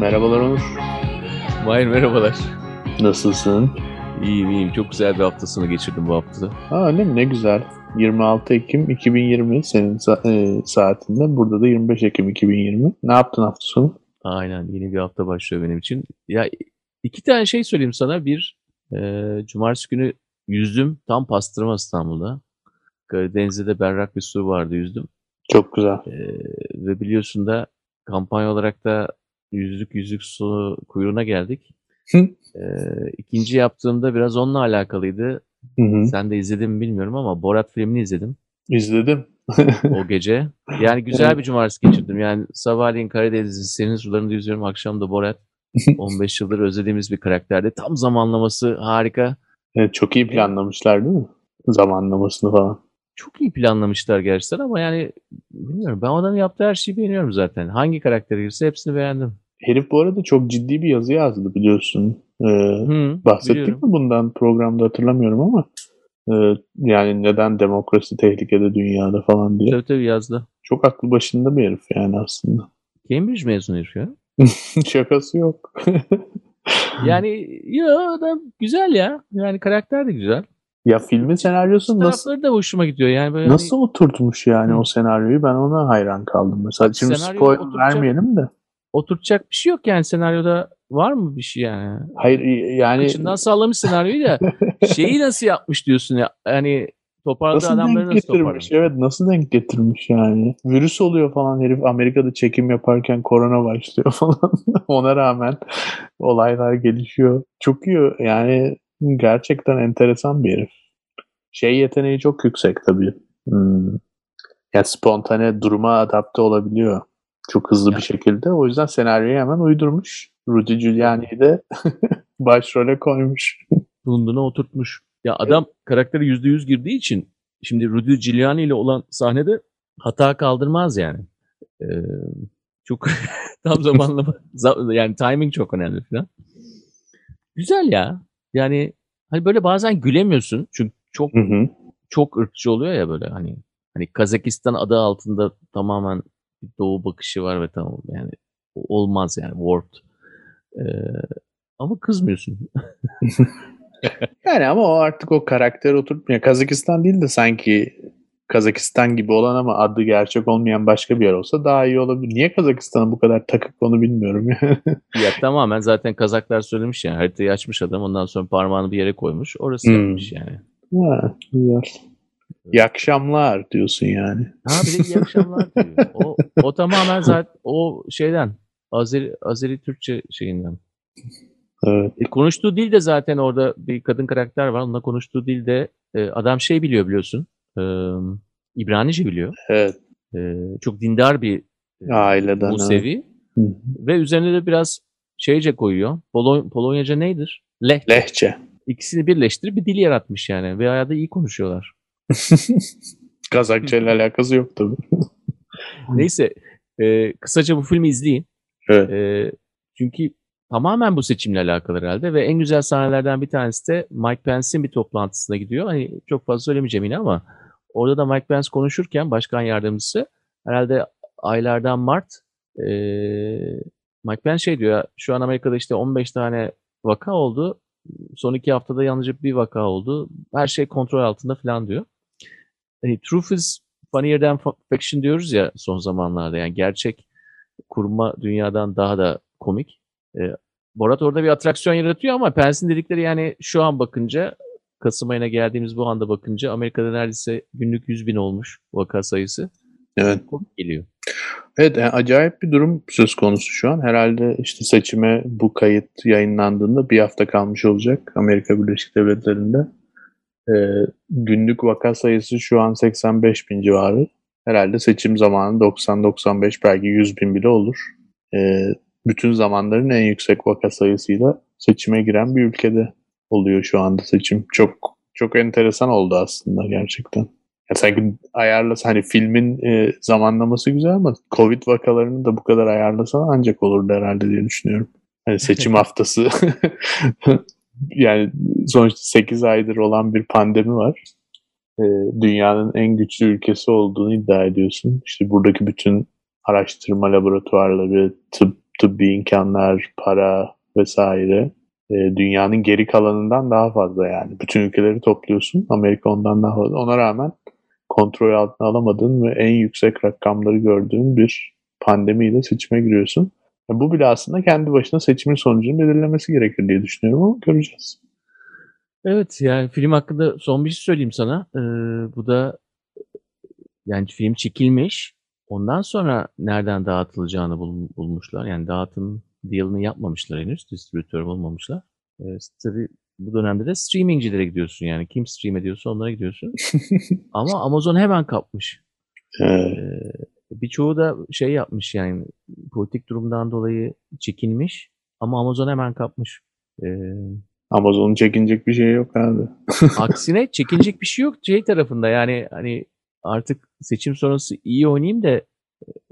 Merhabalar Onur. Mahir merhabalar. Nasılsın? İyiyim iyiyim. Çok güzel bir hafta sonu geçirdim bu haftada. Aa öyle mi? Ne güzel. 26 Ekim 2020 senin e, saatinde. Burada da 25 Ekim 2020. Ne yaptın hafta sonu? Aynen yeni bir hafta başlıyor benim için. Ya iki tane şey söyleyeyim sana. Bir, e, cumartesi günü yüzdüm. Tam pastırma İstanbul'da. Karadeniz'de de berrak bir su vardı yüzdüm. Çok güzel. E, ve biliyorsun da kampanya olarak da yüzlük yüzlük su kuyruğuna geldik. Hı. E, ikinci yaptığımda biraz onunla alakalıydı. Hı hı. Sen de izledin mi bilmiyorum ama Borat filmini izledim. İzledim. o gece. Yani güzel bir cumartesi geçirdim. Yani sabahleyin Karadeniz'in serin sularında yüzüyorum. Akşam da Borat. 15 yıldır özlediğimiz bir karakterdi. Tam zamanlaması harika. Evet, çok iyi planlamışlar değil mi? Zamanlamasını falan. Çok iyi planlamışlar gerçekten ama yani bilmiyorum. Ben adamın yaptığı her şeyi beğeniyorum zaten. Hangi karakter girse hepsini beğendim. Herif bu arada çok ciddi bir yazı yazdı biliyorsun. Ee, Hı, bahsettik biliyorum. mi bundan programda hatırlamıyorum ama e, yani neden demokrasi tehlikede dünyada falan diye. Tabii tabii yazdı. Çok aklı başında bir herif yani aslında. Cambridge mezunu herif ya. Şakası yok. Yani ya adam güzel ya. Yani karakter de güzel. Ya filmin senaryosu nasıl Tarafları da hoşuma gidiyor. Yani böyle hani- nasıl oturtmuş yani Hı. o senaryoyu ben ona hayran kaldım. Mesela şimdi Senaryoyu spoiler oturtacak- vermeyelim de. oturtacak bir şey yok yani senaryoda. Var mı bir şey yani? Hayır yani Kıçından sallamış senaryoyu da şeyi nasıl yapmış diyorsun ya. Yani toparladığı nasıl adamları denk nasıl getirmiş? toparlamış? Evet nasıl denk getirmiş yani? Virüs oluyor falan herif Amerika'da çekim yaparken korona başlıyor falan. Ona rağmen olaylar gelişiyor. Çok iyi yani gerçekten enteresan bir herif. Şey yeteneği çok yüksek tabii. Hmm. Ya spontane duruma adapte olabiliyor. Çok hızlı bir şekilde. O yüzden senaryoyu hemen uydurmuş. Rudy Giuliani'yi de başrole koymuş. Bunduna oturtmuş. Ya adam karakteri yüzde yüz girdiği için şimdi Rudy Giuliani ile olan sahnede hata kaldırmaz yani. Ee, çok tam zamanlama za- yani timing çok önemli falan. Güzel ya. Yani hani böyle bazen gülemiyorsun çünkü çok Hı hı. çok ırkçı oluyor ya böyle hani hani Kazakistan adı altında tamamen bir doğu bakışı var ve tamam yani olmaz yani warped. Ee, ama kızmıyorsun. Yani ama o artık o karakter oturtmuyor. Kazakistan değil de sanki Kazakistan gibi olan ama adı gerçek olmayan başka bir yer olsa daha iyi olabilir. Niye Kazakistan'a bu kadar takık onu bilmiyorum. Ya tamamen zaten Kazaklar söylemiş yani haritayı açmış adam ondan sonra parmağını bir yere koymuş orası Hmm. yapmış yani. ha, güzel. İyi akşamlar diyorsun yani. Ha bir de iyi akşamlar diyor. O, o tamamen zaten o şeyden Azeri, Azeri Türkçe şeyinden. Evet. E, konuştuğu dil de zaten orada bir kadın karakter var. Onunla konuştuğu dilde e, adam şey biliyor biliyorsun. E, İbranice biliyor. Evet. E, çok dindar bir e, Aileden, Musevi. Hı. Ve üzerine de biraz şeyce koyuyor. Polon, Polonyaca nedir? Lehçe. Lehçe. İkisini birleştirip bir dil yaratmış yani. Ve hayata iyi konuşuyorlar. Kazakça ile alakası yok tabii. Neyse. e, kısaca bu filmi izleyin. Evet. E, çünkü tamamen bu seçimle alakalı herhalde. Ve en güzel sahnelerden bir tanesi de Mike Pence'in bir toplantısına gidiyor. Hani çok fazla söylemeyeceğim yine ama orada da Mike Pence konuşurken başkan yardımcısı herhalde aylardan Mart e, Mike Pence şey diyor ya, şu an Amerika'da işte 15 tane vaka oldu. Son iki haftada yalnızca bir vaka oldu. Her şey kontrol altında falan diyor. Hani truth is funnier than fiction diyoruz ya son zamanlarda. Yani gerçek kurma dünyadan daha da komik. E, Borat orada bir atraksiyon yaratıyor ama Pence'in dedikleri yani şu an bakınca Kasım ayına geldiğimiz bu anda bakınca Amerika'da neredeyse günlük 100 bin olmuş vaka sayısı. Evet. Komik geliyor. Evet yani acayip bir durum söz konusu şu an. Herhalde işte seçime bu kayıt yayınlandığında bir hafta kalmış olacak Amerika Birleşik Devletleri'nde. Ee, günlük vaka sayısı şu an 85 bin civarı. Herhalde seçim zamanı 90-95 belki 100 bin bile olur. Ee, bütün zamanların en yüksek vaka sayısıyla seçime giren bir ülkede oluyor şu anda seçim. Çok çok enteresan oldu aslında gerçekten. Ya sanki ayarlasa hani filmin e, zamanlaması güzel ama Covid vakalarını da bu kadar ayarlasan ancak olurdu herhalde diye düşünüyorum. Hani seçim haftası yani sonuçta 8 aydır olan bir pandemi var. E, dünyanın en güçlü ülkesi olduğunu iddia ediyorsun. İşte buradaki bütün araştırma laboratuvarları, tıp tıbbi imkanlar, para vesaire e, dünyanın geri kalanından daha fazla yani. Bütün ülkeleri topluyorsun. Amerika ondan daha fazla. Ona rağmen kontrol altına alamadığın ve en yüksek rakamları gördüğün bir pandemiyle seçime giriyorsun. E, bu bile aslında kendi başına seçimin sonucunu belirlemesi gerekir diye düşünüyorum ama göreceğiz. Evet yani film hakkında son bir şey söyleyeyim sana. Ee, bu da yani film çekilmiş. Ondan sonra nereden dağıtılacağını bul- bulmuşlar. Yani dağıtım deal'ını yapmamışlar henüz. Distribütör olmamışlar. Ee, tabii bu dönemde de streamingcilere gidiyorsun yani. Kim stream ediyorsa onlara gidiyorsun. Ama Amazon hemen kapmış. Ee, birçoğu da şey yapmış yani politik durumdan dolayı çekinmiş. Ama Amazon hemen kapmış. Ee, Amazon'un çekinecek bir şey yok abi. Aksine çekinecek bir şey yok şey tarafında yani hani artık seçim sonrası iyi oynayayım da e,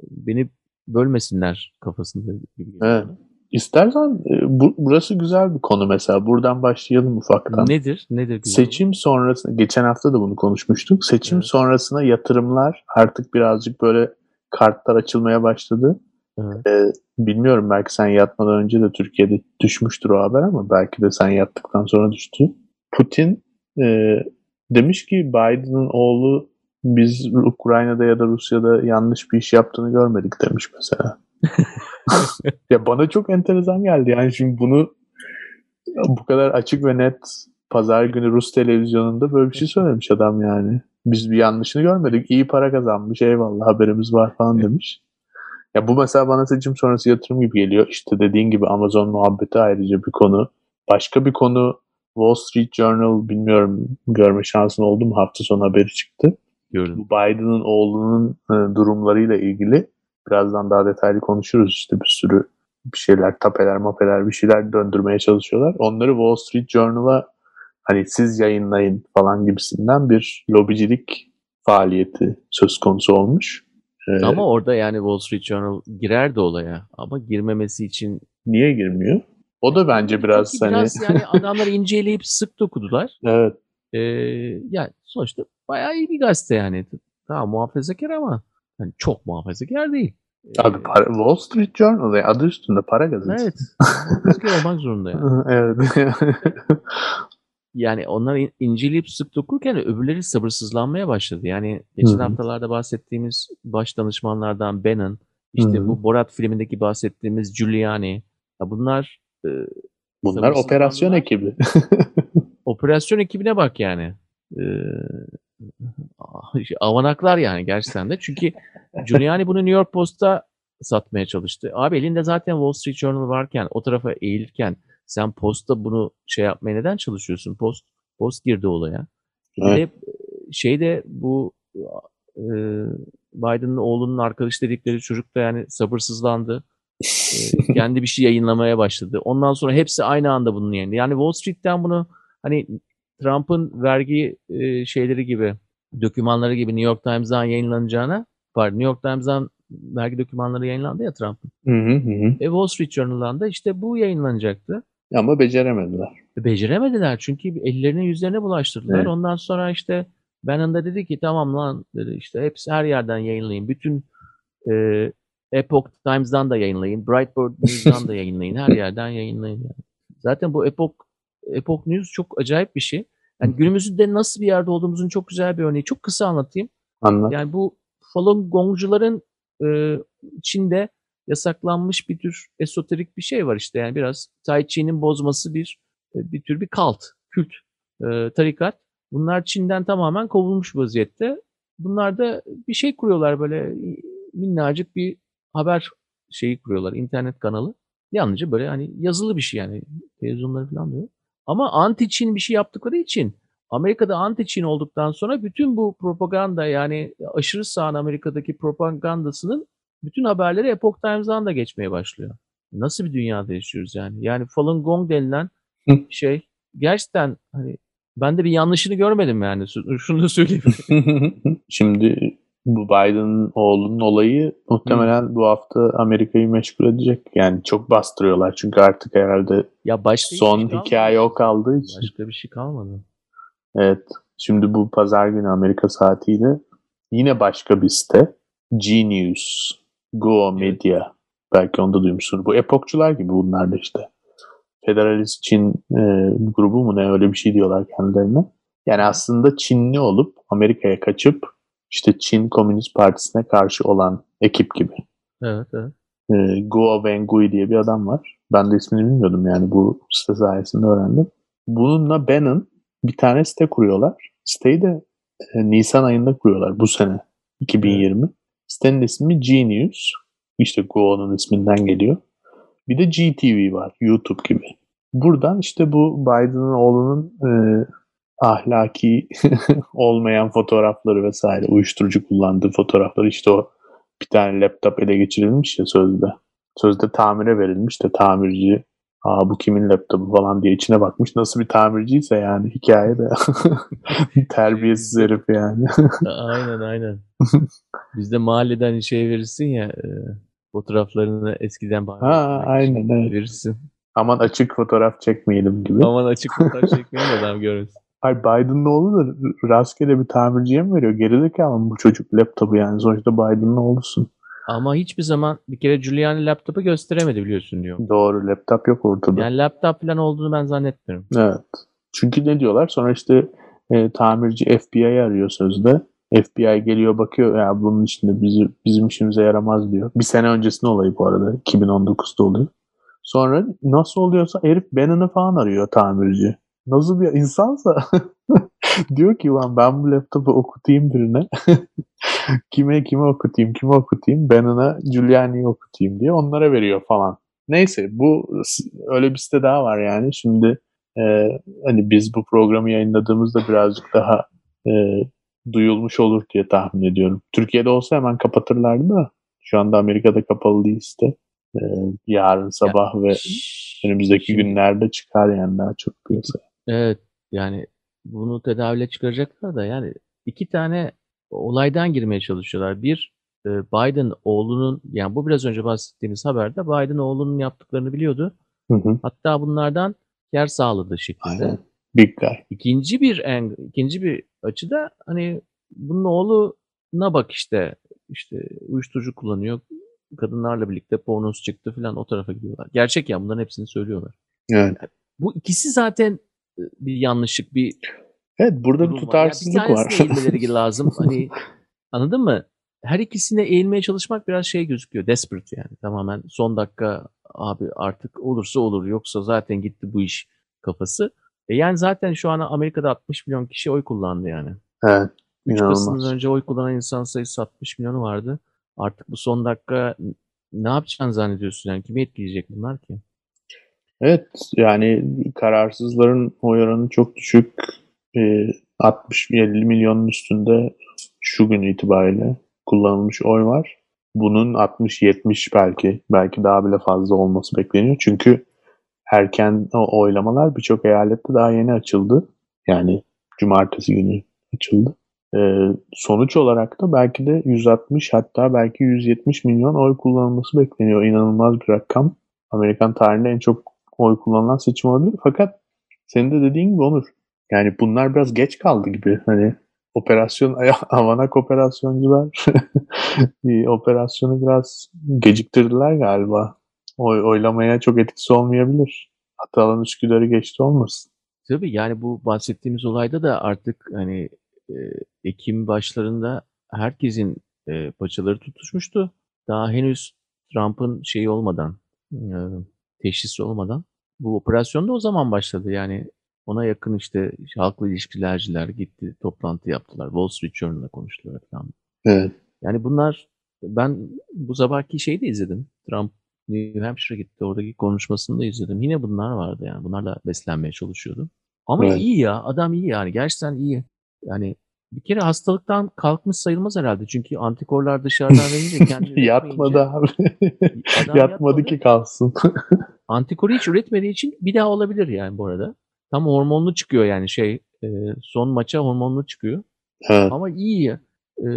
beni bölmesinler kafasında gibi geliyor Evet. İstersen e, bu, burası güzel bir konu mesela. Buradan başlayalım ufaktan. Nedir? Nedir güzel? Seçim sonrası, geçen hafta da bunu konuşmuştuk. Seçim Evet. sonrasına yatırımlar artık birazcık böyle kartlar açılmaya başladı. Evet. Ee, bilmiyorum belki sen yatmadan önce de Türkiye'de düşmüştür o haber ama belki de sen yattıktan sonra düştü. Putin e, demiş ki Biden'ın oğlu biz Ukrayna'da ya da Rusya'da yanlış bir iş yaptığını görmedik demiş mesela. ya bana çok enteresan geldi. Yani şimdi bunu bu kadar açık ve net pazar günü Rus televizyonunda böyle bir şey söylemiş adam yani. Biz bir yanlışını görmedik. İyi para kazanmış eyvallah haberimiz var falan demiş. Ya bu mesela bana seçim sonrası yatırım gibi geliyor. İşte dediğin gibi Amazon muhabbeti ayrıca bir konu. Başka bir konu Wall Street Journal bilmiyorum görme şansın oldu mu hafta sonu haberi çıktı. Gördüm. Biden'ın oğlunun e, durumlarıyla ilgili birazdan daha detaylı konuşuruz işte bir sürü bir şeyler tapeler mapeler bir şeyler döndürmeye çalışıyorlar. Onları Wall Street Journal'a hani siz yayınlayın falan gibisinden bir lobicilik faaliyeti söz konusu olmuş. Ee, Ama orada yani Wall Street Journal girerdi olaya. Ama girmemesi için niye girmiyor? O da bence biraz Çünkü hani biraz yani adamları inceleyip sık dokudular. evet Ee, yani sonuçta bayağı iyi bir gazete yani. Tamam muhafazakar ama yani çok muhafazakar değil. Ee, abi para, Wall Street Journal ya adı üstünde para gazetesi. Evet. Muhafazakar olmak zorunda yani. evet. Yani onlar in- inceleyip sık dokurken öbürleri sabırsızlanmaya başladı. Yani geçen Hı hı. haftalarda bahsettiğimiz baş danışmanlardan Bannon, işte Hı hı. bu Borat filmindeki bahsettiğimiz Giuliani. Ya bunlar e, Bunlar Sabırsızlandılar. operasyon ekibi. operasyon ekibine bak yani. Ee, avanaklar yani gerçekten de. Çünkü Giuliani bunu New York Post'a satmaya çalıştı. Abi elinde zaten Wall Street Journal varken o tarafa eğilirken sen Post'ta bunu şey yapmaya neden çalışıyorsun? Post Post girdi olaya. Evet. de şeyde bu e, Biden'ın oğlunun arkadaş dedikleri çocuk da yani sabırsızlandı. E, kendi bir şey yayınlamaya başladı. Ondan sonra hepsi aynı anda bunun yayınladı. Yani Wall Street'ten bunu hani Trump'ın vergi e, şeyleri gibi dokümanları gibi New York Times'dan yayınlanacağına pardon New York Times'dan vergi dokümanları yayınlandı ya Trump'ın. Hı hı hı hı. E, Wall Street Journal'dan da işte bu yayınlanacaktı. Ama beceremediler. E, Beceremediler çünkü ellerine yüzlerine bulaştırdılar. Evet. Ondan sonra işte Bannon da dedi ki tamam lan dedi işte hepsi her yerden yayınlayın. Bütün e, Epoch Times'dan da yayınlayın. Breitbart News'dan da yayınlayın. Her yerden yayınlayın. Yani. Zaten bu Epoch, Epoch News çok acayip bir şey. Yani günümüzde nasıl bir yerde olduğumuzun çok güzel bir örneği. Çok kısa anlatayım. Anlat. Yani bu Falun Gongcuların e, içinde yasaklanmış bir tür esoterik bir şey var işte. Yani biraz Tai Chi'nin bozması bir e, bir tür bir kalt, kült, e, tarikat. Bunlar Çin'den tamamen kovulmuş vaziyette. Bunlar da bir şey kuruyorlar böyle minnacık bir haber şeyi kuruyorlar, internet kanalı. Yalnızca böyle hani yazılı bir şey yani televizyonları falan diyor. Ama anti Çin bir şey yaptıkları için Amerika'da anti Çin olduktan sonra bütün bu propaganda yani aşırı sağın Amerika'daki propagandasının bütün haberleri Epoch Times'dan da geçmeye başlıyor. Nasıl bir dünyada yaşıyoruz yani? Yani Falun Gong denilen Hı. şey gerçekten hani ben de bir yanlışını görmedim yani. Şunu da söyleyeyim. Şimdi bu Biden'ın oğlunun olayı muhtemelen bu hafta Amerika'yı meşgul edecek. Yani çok bastırıyorlar çünkü artık herhalde ya başka son şey hikaye o kaldığı için. Başka bir şey kalmadı. Evet. Şimdi bu pazar günü Amerika saatiyle yine başka bir site. G-News. Go Media. Belki onu da duymuşsunuz. Bu epokçular gibi bunlar da işte. Federalist Çin e, grubu mu ne öyle bir şey diyorlar kendilerine. Yani aslında Çinli olup Amerika'ya kaçıp işte Çin Komünist Partisi'ne karşı olan ekip gibi. Evet, evet. E, Guo Wengui diye bir adam var. Ben de ismini bilmiyordum yani bu site sayesinde öğrendim. Bununla Bannon bir tane site kuruyorlar. Siteyi de e, Nisan ayında kuruyorlar bu sene 2020. Sitenin ismi Genius. İşte Guo'nun isminden geliyor. Bir de GTV var YouTube gibi. Buradan işte bu Biden'ın oğlunun e, ahlaki olmayan fotoğrafları vesaire uyuşturucu kullandığı fotoğrafları işte o bir tane laptop ele geçirilmiş ya sözde. Sözde tamire verilmiş de tamirci Aa bu kimin laptopu falan diye içine bakmış. Nasıl bir tamirciyse yani hikaye de terbiyesiz herif yani. aynen aynen. Bizde mahalleden şey verirsin ya e, fotoğraflarını eskiden ha, aynen, evet. verirsin. Aman açık fotoğraf çekmeyelim gibi. Aman açık fotoğraf çekmeyelim adam görmesin. Ay Biden'ın da rastgele bir tamirciye mi veriyor? Gerizekalı mı bu çocuk laptopu yani? Sonuçta Biden'ın oğlusun. Ama hiçbir zaman bir kere Giuliani laptopu gösteremedi biliyorsun diyor. Doğru laptop yok ortada. Yani laptop falan olduğunu ben zannetmiyorum. Evet. Çünkü ne diyorlar? Sonra işte e, tamirci FBI'yi arıyor sözde. FBI geliyor bakıyor ya bunun içinde bizi, bizim işimize yaramaz diyor. Bir sene öncesinde olayı bu arada. 2019'da oluyor. Sonra nasıl oluyorsa herif Bannon'ı falan arıyor tamirci. Nasıl bir insansa diyor ki lan ben bu laptopu okutayım birine. kime kime okutayım, kime okutayım, ben ona Giuliani'yi okutayım diye onlara veriyor falan. Neyse bu öyle bir site daha var yani. Şimdi e, hani biz bu programı yayınladığımızda birazcık daha e, duyulmuş olur diye tahmin ediyorum. Türkiye'de olsa hemen kapatırlardı da şu anda Amerika'da kapalı değil site. E, yarın sabah ya, ve önümüzdeki günlerde çıkar yani daha çok piyasaya. Evet yani bunu tedavüle çıkaracaklar da yani iki tane olaydan girmeye çalışıyorlar. Bir, e, Biden oğlunun, yani bu biraz önce bahsettiğimiz haberde Biden oğlunun yaptıklarını biliyordu. Hı hı. Hatta bunlardan yer sağladı şeklinde. Aynen. Big guy. İkinci bir en, ikinci bir açıda hani bunun oğluna bak işte işte uyuşturucu kullanıyor. Kadınlarla birlikte pornosu çıktı falan o tarafa gidiyorlar. Gerçek ya bunların hepsini söylüyorlar. Evet. Yani bu ikisi zaten bir yanlışlık, bir Evet burada bir tutarsızlık var. Yani bir eğilmeleri lazım. Hani anladın mı? Her ikisine eğilmeye çalışmak biraz şey gözüküyor. Desperate yani. Tamamen son dakika abi artık olursa olur yoksa zaten gitti bu iş kafası. E yani zaten şu an Amerika'da 60 milyon kişi oy kullandı yani. Evet. 3 Kasım'dan önce oy kullanan insan sayısı 60 milyonu vardı. Artık bu son dakika ne yapacağını zannediyorsun yani? Kimi etkileyecek bunlar ki? Evet yani kararsızların oy oranı çok düşük. 60-50 milyonun üstünde şu gün itibariyle kullanılmış oy var. Bunun 60-70 belki belki daha bile fazla olması bekleniyor. Çünkü erken oylamalar birçok eyalette daha yeni açıldı. Yani cumartesi günü açıldı. Ee, sonuç olarak da belki de 160 hatta belki 170 milyon oy kullanılması bekleniyor. İnanılmaz bir rakam. Amerikan tarihinde en çok oy kullanılan seçim olabilir. Fakat senin de dediğin gibi Onur yani bunlar biraz geç kaldı gibi. Hani operasyon avanak operasyoncular operasyonu biraz geciktirdiler galiba. Oy, oylamaya çok etkisi olmayabilir. Atalan Üsküdar'ı geçti olmasın. Tabii yani bu bahsettiğimiz olayda da artık hani e, Ekim başlarında herkesin e, paçaları tutuşmuştu. Daha henüz Trump'ın şeyi olmadan, e, teşhisi olmadan bu operasyon da o zaman başladı. Yani ona yakın işte halkla ilişkilerciler gitti, toplantı yaptılar. Wall Street Journal'la konuştular falan. Evet. Yani bunlar ben bu sabahki şeyi de izledim. Trump New Hampshire'a gitti. Oradaki konuşmasını da izledim. Yine bunlar vardı yani. Bunlarla beslenmeye çalışıyordu. Ama evet. iyi ya. Adam iyi yani. Gerçekten iyi. Yani bir kere hastalıktan kalkmış sayılmaz herhalde. Çünkü antikorlar dışarıdan verince kendini Yatmadı abi. yatmadı, yatmadı ki kalsın. Antikoru hiç üretmediği için bir daha olabilir yani bu arada. Tam hormonlu çıkıyor yani şey e, son maça hormonlu çıkıyor. Evet. Ama iyi ya. E,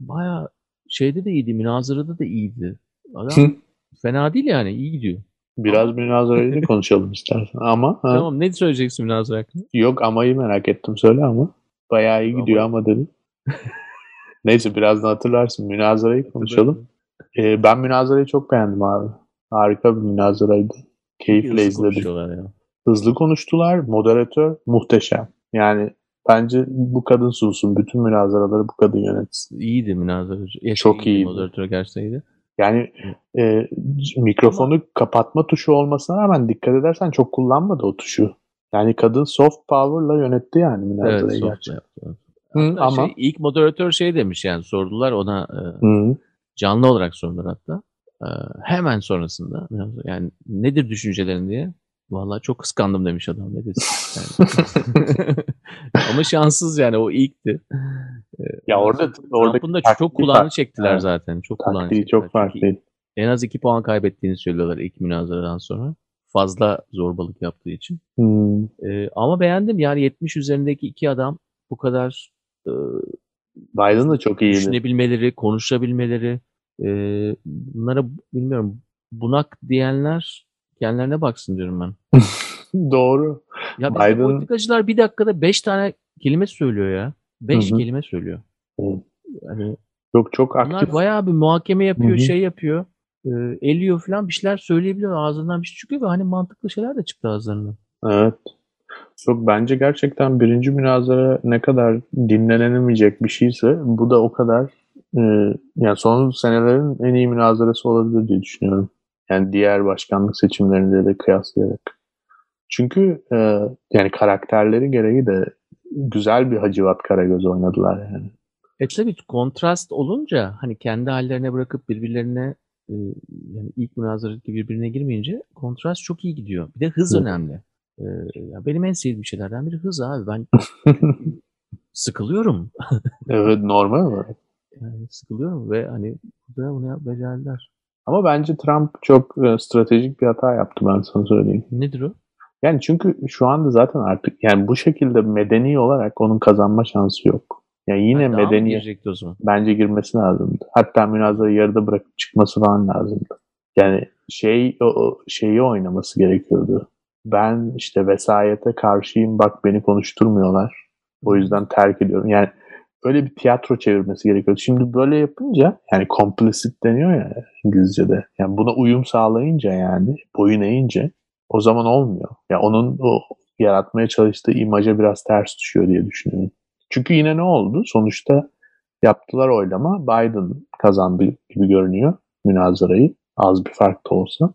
Baya şeyde de iyiydi. Münazırada da iyiydi. Adam fena değil yani. iyi gidiyor. Biraz münazarayı konuşalım istersen. Ama ha. Tamam ne söyleyeceksin münazara hakkında? Yok amayı merak ettim söyle ama. Bayağı iyi gidiyor ama, ama dedim. Neyse birazdan hatırlarsın. Münazarayı konuşalım. Ee, ben münazarayı çok beğendim abi. Harika bir münazaraydı. Keyifle Hızlı izledim. ya. Hızlı konuştular. Moderatör muhteşem. Yani bence bu kadın sunsun. Bütün münazaraları bu kadın yönetsin. İyiydi münazaracı. Ya Çok iyiydi. Moderatör gerçekten iyiydi. Yani e, mikrofonu kapatma tuşu olmasına rağmen dikkat edersen çok kullanmadı o tuşu. Yani kadın soft power'la yönetti yani Evet, münazarayı soft gerçekten. Hı, ama şey, ilk moderatör şey demiş yani sordular ona e, Hı. canlı olarak sordular hatta. E, hemen sonrasında yani nedir düşüncelerin diye. Vallahi çok kıskandım demiş adam ne desin. Yani. Ama şanssız yani o ilkti. E, ya orada orada Trump'ın da çok kulağını çektiler Evet. zaten. Çok kulağını çektiler. çok farklıydı. En az 2 puan kaybettiğini söylüyorlar ilk münazaradan sonra. Fazla zorbalık yaptığı için. Hmm. E, ama beğendim yani 70 üzerindeki iki adam bu kadar e, Biden da çok iyiydi. düşünebilmeleri, konuşabilmeleri, e, bunlara bilmiyorum bunak diyenler kendilerine baksın diyorum ben. Doğru. Ya Biden- politikacılar bir dakikada beş tane kelime söylüyor ya. Beş kelime söylüyor. Yani Yok çok bunlar aktif. bayağı bir muhakeme yapıyor, Hı hı. şey yapıyor. E, eliyor falan bir şeyler söyleyebiliyor. Ağzından bir şey çıkıyor ve hani mantıklı şeyler de çıktı ağızlarından. Evet. Yok bence gerçekten birinci münazara ne kadar dinlenemeyecek bir şeyse bu da o kadar e, yani son senelerin en iyi münazarası olabilir diye düşünüyorum. Yani diğer başkanlık seçimlerinde de kıyaslayarak. Çünkü e, yani karakterleri gereği de güzel bir Hacivat Karagöz oynadılar yani. E tabii kontrast olunca hani kendi hallerine bırakıp birbirlerine e, yani ilk münazara birbirine girmeyince kontrast çok iyi gidiyor. Bir de hız Hı. önemli. E, ya benim en sevdiğim şeylerden biri hız abi. Ben sıkılıyorum. evet normal olarak. Yani sıkılıyorum ve hani burada bunu becerdiler. Ama bence Trump çok stratejik bir hata yaptı ben sana söyleyeyim. Nedir o? Yani çünkü şu anda zaten artık yani bu şekilde medeni olarak onun kazanma şansı yok. Yani yine mı medeni girecekti o zaman? bence girmesi lazımdı. Hatta münazarayı yarıda bırakıp çıkması falan lazımdı. Yani şey o, şeyi oynaması gerekiyordu. Ben işte vesayete karşıyım bak beni konuşturmuyorlar. O yüzden terk ediyorum. Yani öyle bir tiyatro çevirmesi gerekiyordu. Şimdi böyle yapınca yani complicit deniyor ya İngilizce'de. Yani buna uyum sağlayınca yani boyun eğince o zaman olmuyor. Ya onun o yaratmaya çalıştığı imaja biraz ters düşüyor diye düşünüyorum. Çünkü yine ne oldu? Sonuçta yaptılar oylama. Biden kazandı gibi görünüyor münazarayı. Az bir fark da olsa.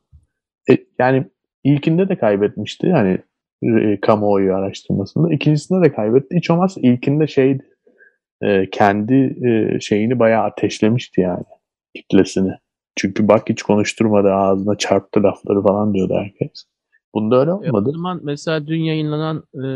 E, yani ilkinde de kaybetmişti. Yani e, kamuoyu araştırmasında. İkincisinde de kaybetti. Hiç olmazsa ilkinde şeydi. e, kendi e, şeyini bayağı ateşlemişti yani. Kitlesini. Çünkü bak hiç konuşturmadı ağzına çarptı lafları falan diyordu herkes. Bunda öyle E, o olmadı. zaman mesela dün yayınlanan e,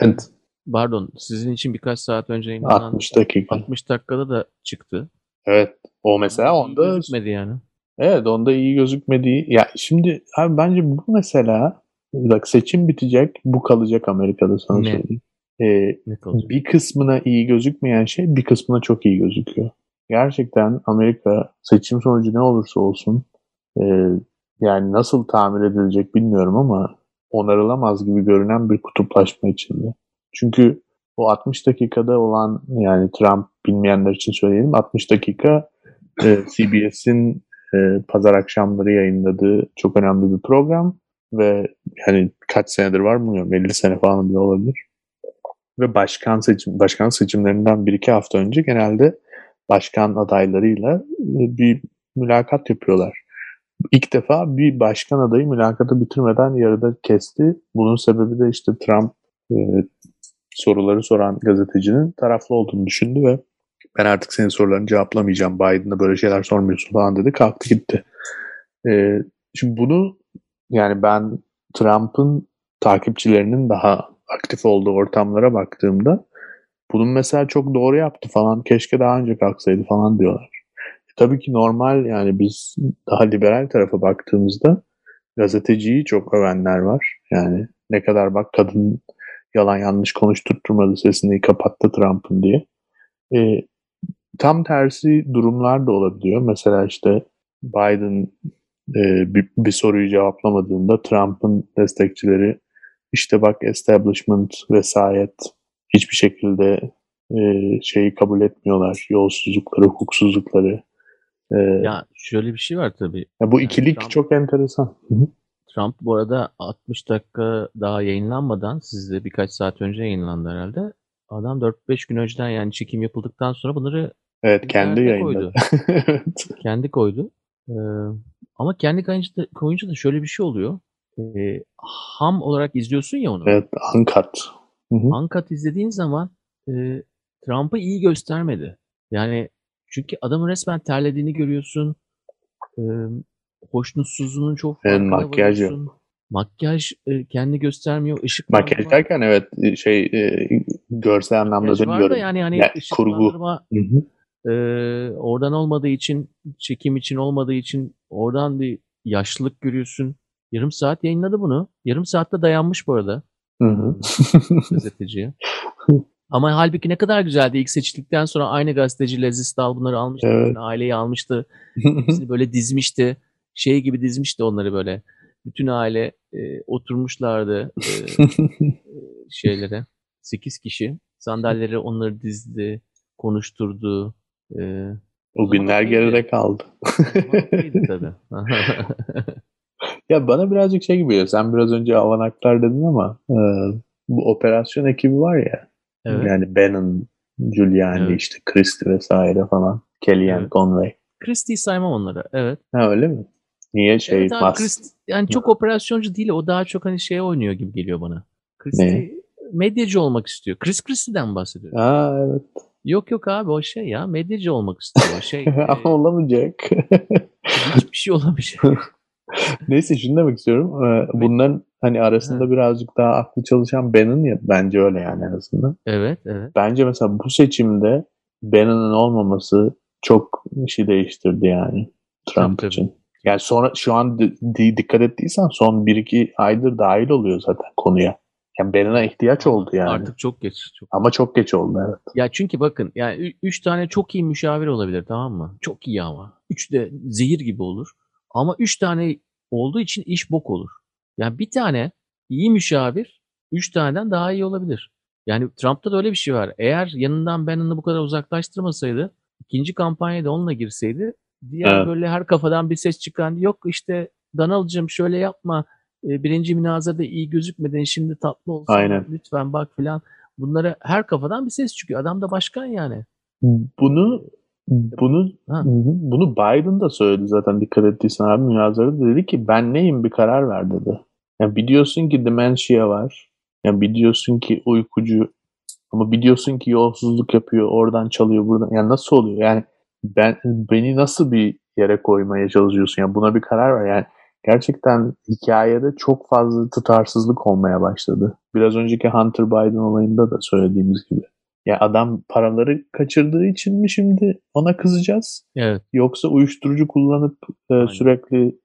Evet. Pardon sizin için birkaç saat önce yayınlanan 60 dakika. 60 dakikada da çıktı. Evet. O mesela iyi onda gözükmedi yani. Evet onda iyi gözükmediği. Ya şimdi abi bence bu mesela bak seçim bitecek bu kalacak Amerika'da sana Ne? söyleyeyim. Ee, Ne kalacak? bir kısmına iyi gözükmeyen şey bir kısmına çok iyi gözüküyor. Gerçekten Amerika seçim sonucu ne olursa olsun e, yani nasıl tamir edilecek bilmiyorum ama onarılamaz gibi görünen bir kutuplaşma içinde. Çünkü o 60 dakikada olan yani Trump bilmeyenler için söyleyelim 60 dakika e, CBS'in e, pazar akşamları yayınladığı çok önemli bir program ve yani kaç senedir var bilmiyorum 50 sene falan bile olabilir. Ve başkan seçim başkan seçimlerinden bir iki hafta önce genelde başkan adaylarıyla e, bir mülakat yapıyorlar. İlk defa bir başkan adayı mülakatı bitirmeden yarıda kesti. Bunun sebebi de işte Trump e, soruları soran gazetecinin taraflı olduğunu düşündü ve ben artık senin sorularını cevaplamayacağım. Biden'a böyle şeyler sormuyorsun falan dedi. Kalktı gitti. Ee, şimdi bunu yani ben Trump'ın takipçilerinin daha aktif olduğu ortamlara baktığımda bunun mesela çok doğru yaptı falan. Keşke daha önce kalksaydı falan diyorlar. E, tabii ki normal yani biz daha liberal tarafa baktığımızda gazeteciyi çok övenler var. Yani ne kadar bak kadın yalan yanlış konuşturtmadı sesini kapattı Trump'ın diye. E, tam tersi durumlar da olabiliyor. Mesela işte Biden e, bir, bir soruyu cevaplamadığında Trump'ın destekçileri işte bak establishment, vesayet hiçbir şekilde e, şeyi kabul etmiyorlar. Yolsuzlukları, hukuksuzlukları. Ee, ya, Ya şöyle bir şey var tabii. bu Yani ikilik Trump çok enteresan. Hı hı. Trump bu arada 60 dakika daha yayınlanmadan sizde birkaç saat önce yayınlandı herhalde. Adam 4-5 gün önceden yani çekim yapıldıktan sonra bunları Evet kendi yayınladı. Evet. Kendi koydu. Ee, ama kendi koyunca da, koyunca da şöyle bir şey oluyor. Ee, ham olarak izliyorsun ya onu. Evet, uncut. Uncut izlediğin zaman e, Trump'ı iyi göstermedi. Yani çünkü adamın resmen terlediğini görüyorsun. E, hoşnutsuzluğunun çok Evet, farkına makyaj yok. varıyorsun. Makyaj e, kendi göstermiyor. Işıklandırma. Makyaj derken evet şey e, görsel anlamda Makyaj demiyorum. yani hani Yani kurgu. ışıklandırma Hı hı. e, oradan olmadığı için, çekim için olmadığı için oradan bir yaşlılık görüyorsun. Yarım saat yayınladı bunu. Yarım saatte dayanmış bu arada Hı hı. gazeteciye. Ama halbuki ne kadar güzeldi. İlk seçildikten sonra aynı gazeteci Leziz Dal bunları almıştı. Evet. Aileyi almıştı. Hepsini böyle dizmişti. Şey gibi dizmişti onları böyle. Bütün aile e, oturmuşlardı e, şeylere. 8 kişi. Sandalyeleri onları dizdi. Konuşturdu. E, o zaman günler geride kaldı. o tabii. Ya bana birazcık şey gibi geliyor. Sen biraz önce avanaklar dedin ama e, bu operasyon ekibi var ya. evet. Yani Bannon, Giuliani, Evet. işte Christie vesaire falan. Kellyanne Evet. Conway. Christie'yi saymam onlara. Evet. Ha öyle mi? Niye şey evet abi Christie yani çok operasyoncu değil. O daha çok hani şeye oynuyor gibi geliyor bana. Christie medyacı olmak istiyor. Chris Christie'den bahsediyor. Aa evet. Yok yok abi o şey ya medyacı olmak istiyor. O şey e, Ama olamayacak. hiçbir şey olamayacak. Neyse şunu demek istiyorum. Ee, Bunların hani arasında birazcık daha aklı çalışan Bannon ya bence öyle yani en azından. evet evet. Bence mesela bu seçimde Bannon'ın olmaması çok şey değiştirdi yani Trump Tabii, tabii. Yani sonra şu an di- di- dikkat ettiysen son 1-2 aydır dahil oluyor zaten konuya. Yani Bannon'a ihtiyaç oldu yani. Artık çok geç. Çok. Ama çok geç oldu evet. Ya çünkü bakın yani ü- üç tane çok iyi müşavir olabilir tamam mı? Çok iyi ama. Üç de zehir gibi olur. Ama üç tane olduğu için iş bok olur. Yani bir tane iyi müşavir üç taneden daha iyi olabilir. Yani Trump'ta da öyle bir şey var. Eğer yanından Bannon'ı bu kadar uzaklaştırmasaydı ikinci kampanyada onunla girseydi diğer Evet. böyle her kafadan bir ses çıkan yok işte Donald'cığım şöyle yapma e, birinci münazarada iyi gözükmedin şimdi tatlı olsun Aynen. lütfen bak filan. Bunlara her kafadan bir ses çıkıyor. Adam da başkan yani. Bunu bunu Ha. Bunu Biden da söyledi zaten dikkat ettiysen abi münazarada dedi ki ben neyim bir karar ver dedi. Yani biliyorsun ki dementia var. Yani biliyorsun ki uykucu ama biliyorsun ki yolsuzluk yapıyor oradan çalıyor buradan. Yani nasıl oluyor? Yani ben beni nasıl bir yere koymaya çalışıyorsun? Yani buna bir karar ver. Yani gerçekten hikayede çok fazla tutarsızlık olmaya başladı. Biraz önceki Hunter Biden olayında da söylediğimiz gibi. Ya adam paraları kaçırdığı için mi şimdi ona kızacağız? Evet. Yoksa uyuşturucu kullanıp e, sürekli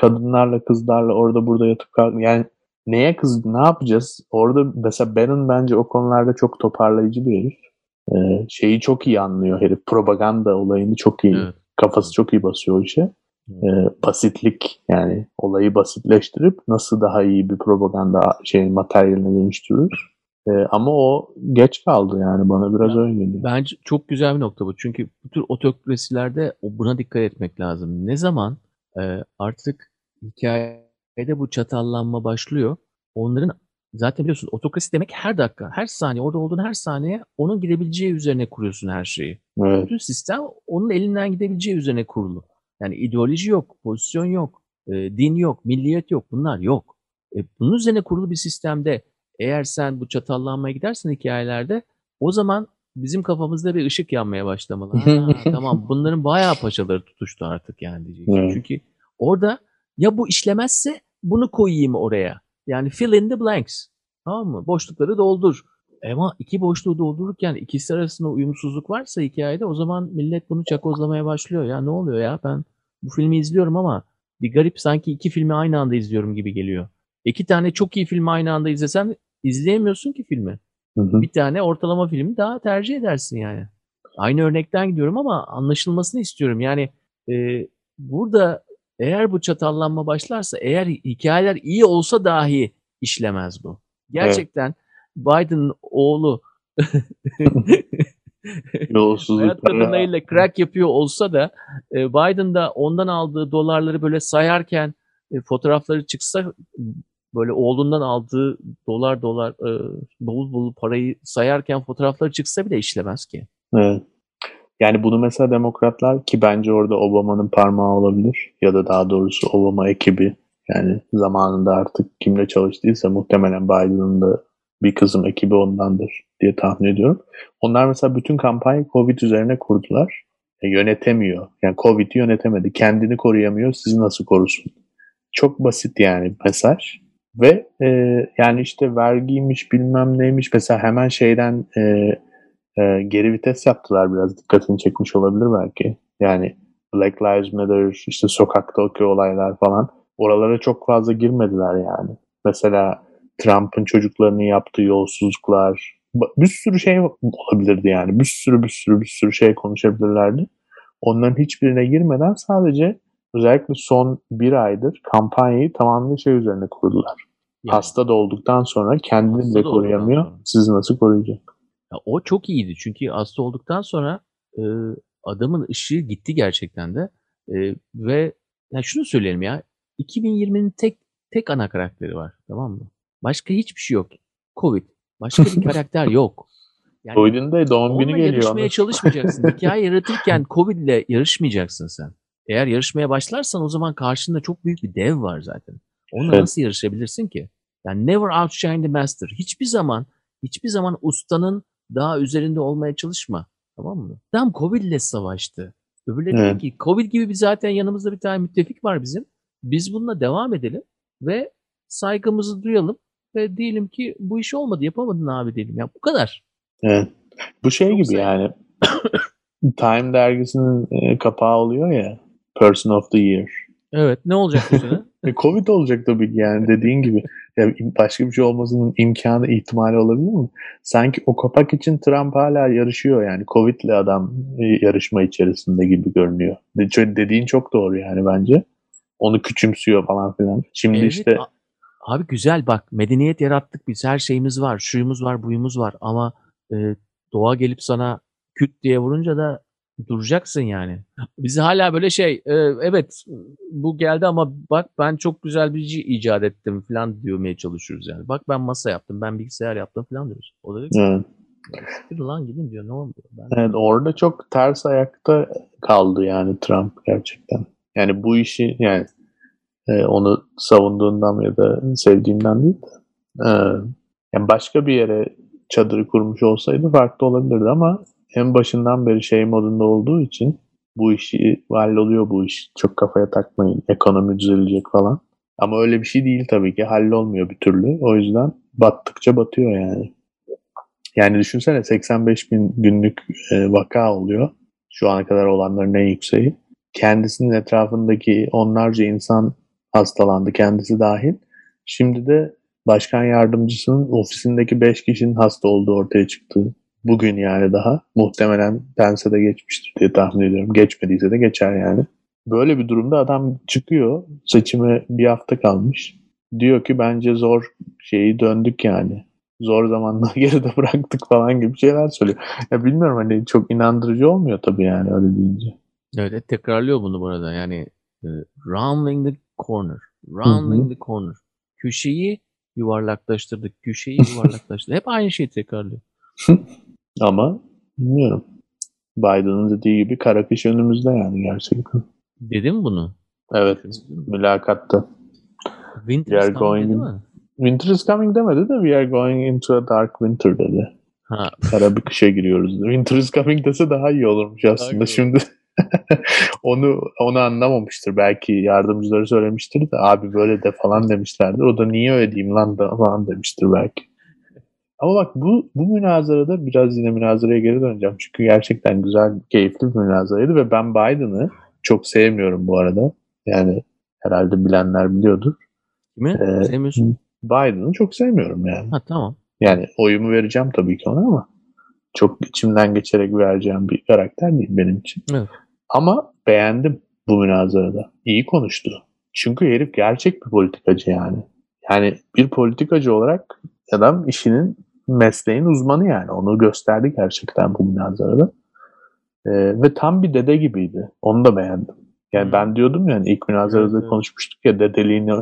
kadınlarla kızlarla orada burada yatıp kalk yani neye kız ne yapacağız? Orada mesela Bannon bence o konularda çok toparlayıcı bir herif. E, şeyi çok iyi anlıyor herif. Propaganda olayını çok iyi. Evet. Kafası çok iyi basıyor o işe. E, basitlik yani olayı basitleştirip nasıl daha iyi bir propaganda şey materyaline dönüştürür. E, ama o geç kaldı yani bana biraz Ya, öyle geliyor. Bence çok güzel bir nokta bu. Çünkü bu tür otokrasilerde buna dikkat etmek lazım. Ne zaman e, artık hikayede bu çatallanma başlıyor. Onların zaten biliyorsunuz otokrasi demek her dakika, her saniye, orada olduğun her saniye onun gidebileceği üzerine kuruyorsun her şeyi. Evet. Bütün sistem onun elinden gidebileceği üzerine kurulu. Yani ideoloji yok, pozisyon yok, e, din yok, milliyet yok. Bunlar yok. E, bunun üzerine kurulu bir sistemde eğer sen bu çatallanmaya gidersen hikayelerde o zaman bizim kafamızda bir ışık yanmaya başlamalı. Ha, tamam bunların bayağı paçaları tutuştu artık yani diyeceksin. Evet. Çünkü orada ya bu işlemezse bunu koyayım oraya. Yani fill in the blanks. Tamam mı? Boşlukları doldur. Ama iki boşluğu doldururken ikisi arasında uyumsuzluk varsa hikayede o zaman millet bunu çakozlamaya başlıyor. Ya ne oluyor ya ben bu filmi izliyorum ama bir garip sanki iki filmi aynı anda izliyorum gibi geliyor. İki tane çok iyi filmi aynı anda izlesen izleyemiyorsun ki filmi. Hı hı. Bir tane ortalama filmi daha tercih edersin yani. Aynı örnekten gidiyorum ama anlaşılmasını istiyorum. Yani e, burada eğer bu çatallanma başlarsa, eğer hikayeler iyi olsa dahi işlemez bu. Gerçekten Biden'ın oğlu hayat kadınlarıyla crack yapıyor olsa da e, Biden da ondan aldığı dolarları böyle sayarken e, fotoğrafları çıksa böyle oğlundan aldığı dolar dolar e, bavul bavul parayı sayarken fotoğrafları çıksa bile işlemez ki. Evet. Yani bunu mesela demokratlar ki bence orada Obama'nın parmağı olabilir ya da daha doğrusu Obama ekibi yani zamanında artık kimle çalıştıysa muhtemelen Biden'ın da bir kızım ekibi ondandır diye tahmin ediyorum. Onlar mesela bütün kampanyayı Covid üzerine kurdular. E, yönetemiyor. Yani Covid'i yönetemedi. Kendini koruyamıyor. Sizi nasıl korusun? Çok basit yani mesaj. Ve e, yani işte vergiymiş bilmem neymiş. Mesela hemen şeyden e, e, geri vites yaptılar biraz. Dikkatini çekmiş olabilir belki. Yani Black Lives Matter, işte sokaktaki olaylar falan. Oralara çok fazla girmediler yani. Mesela Trump'ın çocuklarının yaptığı yolsuzluklar, bir sürü şey olabilirdi yani. Bir sürü bir sürü bir sürü şey konuşabilirlerdi. Onların hiçbirine girmeden sadece özellikle son bir aydır kampanyayı tamamen şey üzerine kurdular. Yani, Hasta da olduktan sonra kendini Hasta bile koruyamıyor. Sizi nasıl koruyacak? Ya o çok iyiydi çünkü hasta olduktan sonra e, adamın ışığı gitti gerçekten de E, ve ya şunu söyleyelim ya 2020'nin tek tek ana karakteri var tamam mı? Başka hiçbir şey yok. Covid. Başka bir karakter yok. Yani Covid'in de doğum günü geliyor. yarışmaya Onu- çalışmayacaksın. Hikaye yaratırken Covid ile yarışmayacaksın sen. Eğer yarışmaya başlarsan o zaman karşında çok büyük bir dev var zaten. Onunla Evet. nasıl yarışabilirsin ki? Yani never outshine the master. Hiçbir zaman hiçbir zaman ustanın daha üzerinde olmaya çalışma. Tamam mı? Tam Covid ile savaştı. Öbürleri dedi Evet. ki Covid gibi bir zaten yanımızda bir tane müttefik var bizim. Biz bununla devam edelim ve saygımızı duyalım ve diyelim ki bu iş olmadı yapamadın abi diyelim. Ya bu kadar. Evet. Bu şey Yoksa- gibi yani Time dergisinin e, kapağı oluyor ya Person of the Year. Evet ne olacak bu sene? E, Covid olacak tabii yani dediğin gibi. Ya başka bir şey olmasının imkanı, ihtimali olabilir mi? Sanki o kapak için Trump hala yarışıyor yani. Covid'le adam e, yarışma içerisinde gibi görünüyor. Dediğin çok doğru yani bence. Onu küçümsüyor falan filan. Şimdi Evet, işte abi güzel bak medeniyet yarattık biz her şeyimiz var şuyumuz var buyumuz var ama e, doğa gelip sana küt diye vurunca da duracaksın yani. Bizi hala böyle şey e, evet bu geldi ama bak ben çok güzel bir şey icat ettim falan diyormaya çalışıyoruz yani. Bak ben masa yaptım ben bilgisayar yaptım falan diyoruz. O da diyor ki evet, "Siktir lan gidin diyor ne oldu? Ben, evet, orada çok ters ayakta kaldı yani Trump gerçekten. Yani bu işi yani e, onu savunduğundan ya da sevdiğimden değil de e, yani başka bir yere çadırı kurmuş olsaydı farklı olabilirdi ama en başından beri şey modunda olduğu için bu işi halloluyor bu iş. Çok kafaya takmayın. Ekonomi düzelecek falan. Ama öyle bir şey değil tabii ki. Hallolmuyor bir türlü. O yüzden battıkça batıyor yani. Yani düşünsene 85 bin günlük e, vaka oluyor. Şu ana kadar olanların en yükseği. Kendisinin etrafındaki onlarca insan hastalandı kendisi dahil. Şimdi de başkan yardımcısının ofisindeki 5 kişinin hasta olduğu ortaya çıktı. Bugün yani daha. Muhtemelen pense de geçmiştir diye tahmin ediyorum. Geçmediyse de geçer yani. Böyle bir durumda adam çıkıyor. Seçime bir hafta kalmış. Diyor ki bence zor şeyi döndük yani. Zor zamanları geride bıraktık falan gibi şeyler söylüyor. Ya bilmiyorum hani çok inandırıcı olmuyor tabii yani öyle deyince. Evet, tekrarlıyor bunu bu arada. Yani e, rounding the corner. Rounding Hı hı. the corner. Köşeyi yuvarlaklaştırdık. Köşeyi yuvarlaklaştırdık. Hep aynı şeyi tekrarlıyor. Ama bilmiyorum. Biden'ın dediği gibi kara kış önümüzde yani gerçekten. Dedi mi bunu? Evet mülakatta. Winter is coming dedi mi? Winter is coming demedi de we are going into a dark winter dedi. Ha, Kara bir kışa giriyoruz. Winter is coming dese daha iyi olurmuş aslında iyi şimdi. onu onu anlamamıştır. Belki yardımcıları söylemiştir de abi böyle de falan demişlerdir. O da niye öyle diyeyim lan da falan demiştir belki. Ama bak bu bu münazarada biraz yine münazaraya geri döneceğim. Çünkü gerçekten güzel, keyifli bir münazaraydı ve ben Biden'ı çok sevmiyorum bu arada. Yani herhalde bilenler biliyordur. kimi? Ee, Sevmiyorsun. Biden'ı çok sevmiyorum yani. Ha tamam. Yani oyumu vereceğim tabii ki ona ama çok içimden geçerek vereceğim bir karakter değil benim için. Evet. Ama beğendim bu münazarada. İyi konuştu. Çünkü herif gerçek bir politikacı yani. Yani bir politikacı olarak adam işinin mesleğin uzmanı yani. Onu gösterdi gerçekten bu münazarada. E, ve tam bir dede gibiydi. Onu da beğendim. Yani Hmm. ben diyordum yani ilk münazarada Evet, konuşmuştuk ya dedeliğini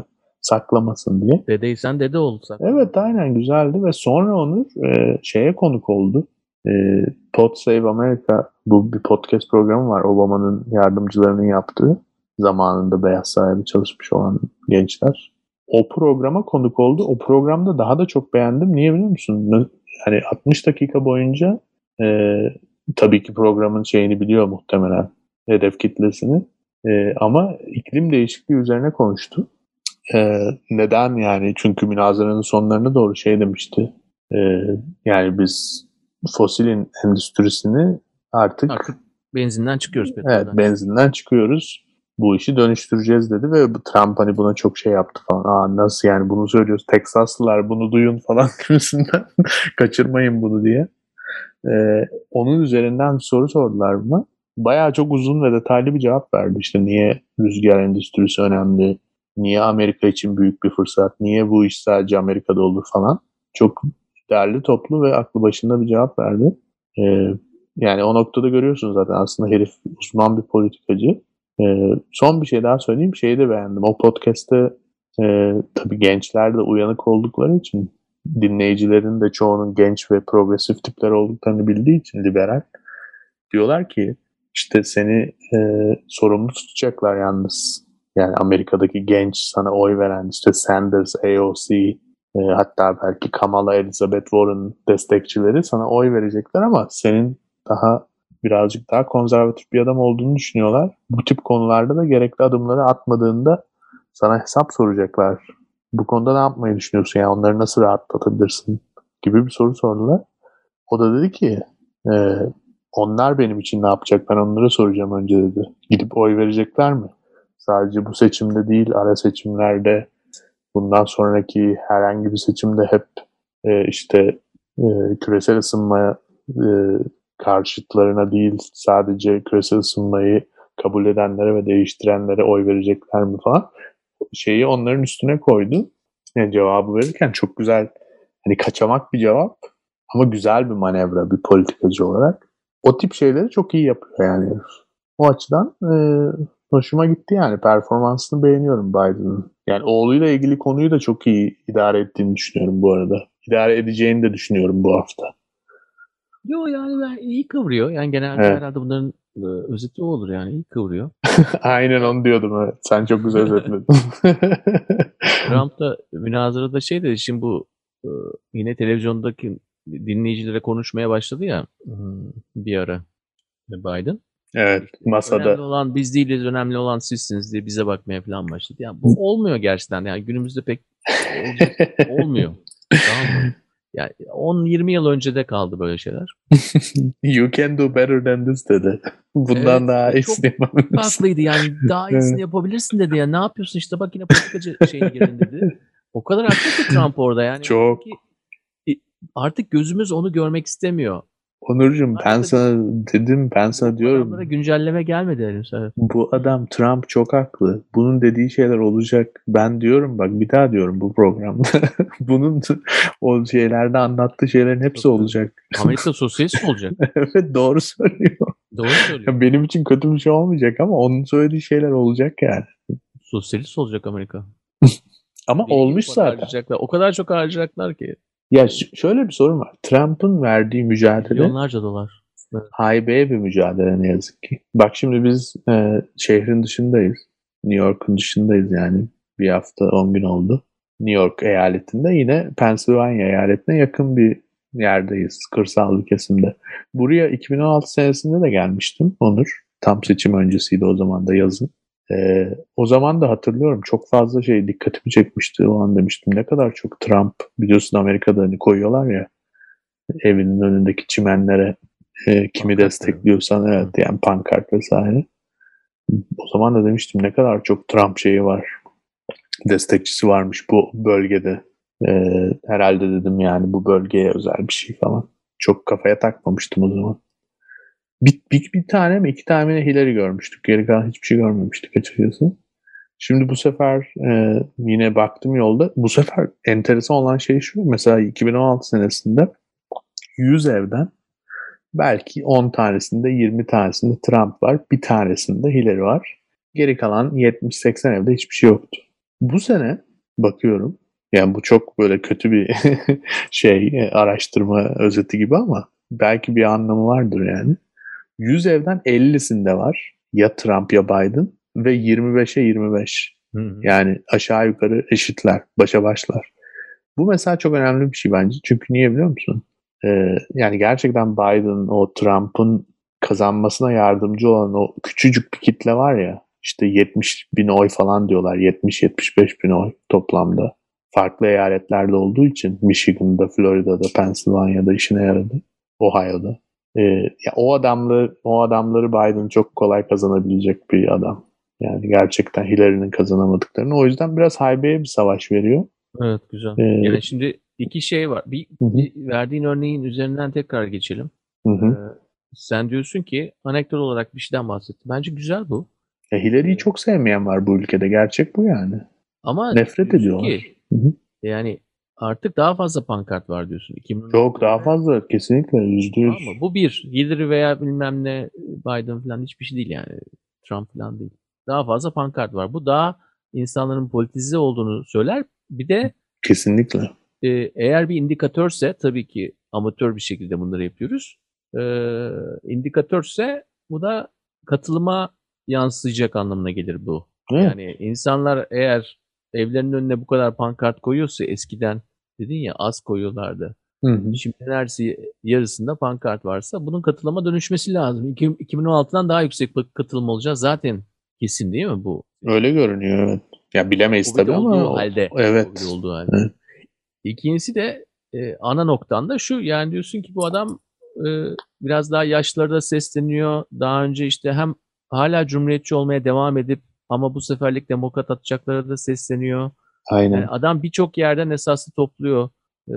saklamasın diye. Dedeysen dede olsak. Evet aynen güzeldi ve sonra Onur e, şeye konuk oldu. E, Pod Save America bu bir podcast programı var Obama'nın yardımcılarının yaptığı zamanında Beyaz Saray'da çalışmış olan gençler. O programa konuk oldu. O programda daha da çok beğendim. Niye biliyor musun? Hani 60 dakika boyunca e, tabii ki programın şeyini biliyor muhtemelen hedef kitlesini. E, ama iklim değişikliği üzerine konuştu. Ee, neden yani? Çünkü münazaranın sonlarına doğru şey demişti. Ee, yani biz fosilin endüstrisini artık, Artık benzinden çıkıyoruz. evet, benzinden çıkıyoruz. Bu işi dönüştüreceğiz dedi ve Trump hani buna çok şey yaptı falan. Aa nasıl yani bunu söylüyoruz Teksaslılar bunu duyun falan gibisinden kaçırmayın bunu diye. Ee, onun üzerinden bir soru sordular buna. Bayağı çok uzun ve detaylı bir cevap verdi. İşte niye rüzgar endüstrisi önemli, niye Amerika için büyük bir fırsat, niye bu iş sadece Amerika'da olur falan. Çok değerli, toplu ve aklı başında bir cevap verdi. Ee, yani o noktada görüyorsunuz zaten aslında herif uzman bir politikacı. Ee, son bir şey daha söyleyeyim. Şeyi de beğendim. O podcast'te e, tabii gençler de uyanık oldukları için dinleyicilerin de çoğunun genç ve progresif tipler olduklarını bildiği için liberal diyorlar ki işte seni e, sorumlu tutacaklar yalnız. Yani Amerika'daki genç sana oy veren işte Sanders, AOC e, hatta belki Kamala Elizabeth Warren destekçileri sana oy verecekler ama senin daha birazcık daha konservatif bir adam olduğunu düşünüyorlar. Bu tip konularda da gerekli adımları atmadığında sana hesap soracaklar. Bu konuda ne yapmayı düşünüyorsun? Yani onları nasıl rahatlatabilirsin? Gibi bir soru sordular. O da dedi ki e, onlar benim için ne yapacak? Ben onlara soracağım önce dedi. Gidip oy verecekler mi? Sadece bu seçimde değil, ara seçimlerde, bundan sonraki herhangi bir seçimde hep e, işte e, küresel ısınmaya e, karşıtlarına değil, sadece küresel ısınmayı kabul edenlere ve değiştirenlere oy verecekler mi falan şeyi onların üstüne koydu. Yani cevabı verirken çok güzel hani kaçamak bir cevap ama güzel bir manevra bir politikacı olarak. O tip şeyleri çok iyi yapıyor yani. O açıdan e, hoşuma gitti yani. Performansını beğeniyorum Biden'ın. Yani oğluyla ilgili konuyu da çok iyi idare ettiğini düşünüyorum bu arada. İdare edeceğini de düşünüyorum bu hafta. Yo yani ben iyi kıvırıyor. Yani genelde Evet. herhalde bunların e, özeti o olur yani. iyi kıvırıyor. Aynen onu diyordum evet. Sen çok güzel özetledin. Trump da münazarada şey dedi. Şimdi bu e, yine televizyondaki dinleyicilere konuşmaya başladı ya hmm, bir ara Biden. evet masada. Önemli olan biz değiliz, önemli olan sizsiniz diye bize bakmaya falan başladı. Yani bu olmuyor gerçekten. Yani günümüzde pek olacak, olmuyor. Tamam mı? Yani 10-20 yıl önce de kaldı böyle şeyler. You can do better than this dedi. Bundan Evet, daha iyisini yapabilirsin. Haklıydı yani daha iyisini yapabilirsin dedi ya. Ne yapıyorsun işte bak yine politikacı şeyine girdin dedi. O kadar haklı ki Trump orada yani. Çok. Artık gözümüz onu görmek istemiyor. Onurcuğum ben sana dedim ben sana diyorum. güncelleme gelmedi henüz. Evet. Bu adam Trump çok haklı. Bunun dediği şeyler olacak. Ben diyorum bak bir daha diyorum bu programda. Bunun o şeylerde anlattığı şeylerin hepsi olacak. Amerika sosyalist olacak. evet doğru söylüyor. Doğru söylüyor. Benim için kötü bir şey olmayacak ama onun söylediği şeyler olacak yani. Sosyalist olacak Amerika. Ama Bilgi olmuş zaten. O kadar çok harcayacaklar ki. Ya şöyle bir sorun var. Trump'ın verdiği mücadele Milyonlarca dolar. haybeye bir mücadele ne yazık ki. Bak şimdi biz e, şehrin dışındayız. New York'un dışındayız yani. Bir hafta 10 gün oldu. New York eyaletinde yine Pennsylvania eyaletine yakın bir yerdeyiz. Kırsal bir kesimde. Buraya 2016 senesinde de gelmiştim Onur. Tam seçim öncesiydi o zaman da yazın. Ee, o zaman da hatırlıyorum çok fazla şey dikkatimi çekmişti. O an demiştim ne kadar çok Trump biliyorsun Amerika'da hani koyuyorlar ya evinin önündeki çimenlere e, kimi Pankart destekliyorsan evet yani pankart vesaire. O zaman da demiştim ne kadar çok Trump şeyi var. Destekçisi varmış bu bölgede. Ee, herhalde dedim yani bu bölgeye özel bir şey falan. Çok kafaya takmamıştım o zaman. Bir, bir, bir tane mi iki tane mi Hillary görmüştük. Geri kalan hiçbir şey görmemiştik açıkçası. Şimdi bu sefer e, yine baktım yolda. Bu sefer enteresan olan şey şu. Mesela 2016 senesinde 100 evden belki 10 tanesinde 20 tanesinde Trump var. Bir tanesinde Hillary var. Geri kalan 70-80 evde hiçbir şey yoktu. Bu sene bakıyorum yani bu çok böyle kötü bir şey e, araştırma özeti gibi ama belki bir anlamı vardır yani. 100 evden 50'sinde var ya Trump ya Biden ve 25'e 25. Hı hı. Yani aşağı yukarı eşitler, başa başlar. Bu mesela çok önemli bir şey bence. Çünkü niye biliyor musun? Ee, yani gerçekten Biden o Trump'ın kazanmasına yardımcı olan o küçücük bir kitle var ya işte 70 bin oy falan diyorlar. 70-75 bin oy toplamda. Farklı eyaletlerde olduğu için Michigan'da, Florida'da, Pennsylvania'da işine yaradı. Ohio'da. Ee, ya o adamları o adamları Biden çok kolay kazanabilecek bir adam. Yani gerçekten Hillary'nin kazanamadıklarını. O yüzden biraz haybeye bir savaş veriyor. Evet güzel. Ee, yani şimdi iki şey var. Bir, bir verdiğin örneğin üzerinden tekrar geçelim. Hı hı. Ee, sen diyorsun ki anekdot olarak bir şeyden bahsettin. Bence güzel bu. Ya Hillary'yi çok sevmeyen var bu ülkede. Gerçek bu yani. Ama nefret ediyorlar. Ki, hı hı. Yani artık daha fazla pankart var diyorsun. 2010 Çok daha fazla kesinlikle yüzde yüz. Ama bu bir. Hillary veya bilmem ne Biden falan hiçbir şey değil yani. Trump falan değil. Daha fazla pankart var. Bu daha insanların politize olduğunu söyler. Bir de kesinlikle. E, eğer bir indikatörse tabii ki amatör bir şekilde bunları yapıyoruz. E, indikatörse bu da katılıma yansıyacak anlamına gelir bu. Evet. Yani insanlar eğer evlerinin önüne bu kadar pankart koyuyorsa eskiden dedin ya az koyuyorlardı. Hı hı. Şimdi neredeyse yarısında pankart varsa bunun katılıma dönüşmesi lazım. 2016'dan daha yüksek katılım olacağız. Zaten kesin değil mi bu? Öyle görünüyor evet. Ya bilemeyiz tabii ama halde, evet. olduğu halde. Evet. İkincisi de e, ana noktan da şu yani diyorsun ki bu adam e, biraz daha yaşlarda sesleniyor. Daha önce işte hem hala cumhuriyetçi olmaya devam edip ama bu seferlik demokrat atacaklara da sesleniyor. Aynen. Yani adam birçok yerden esaslı topluyor e,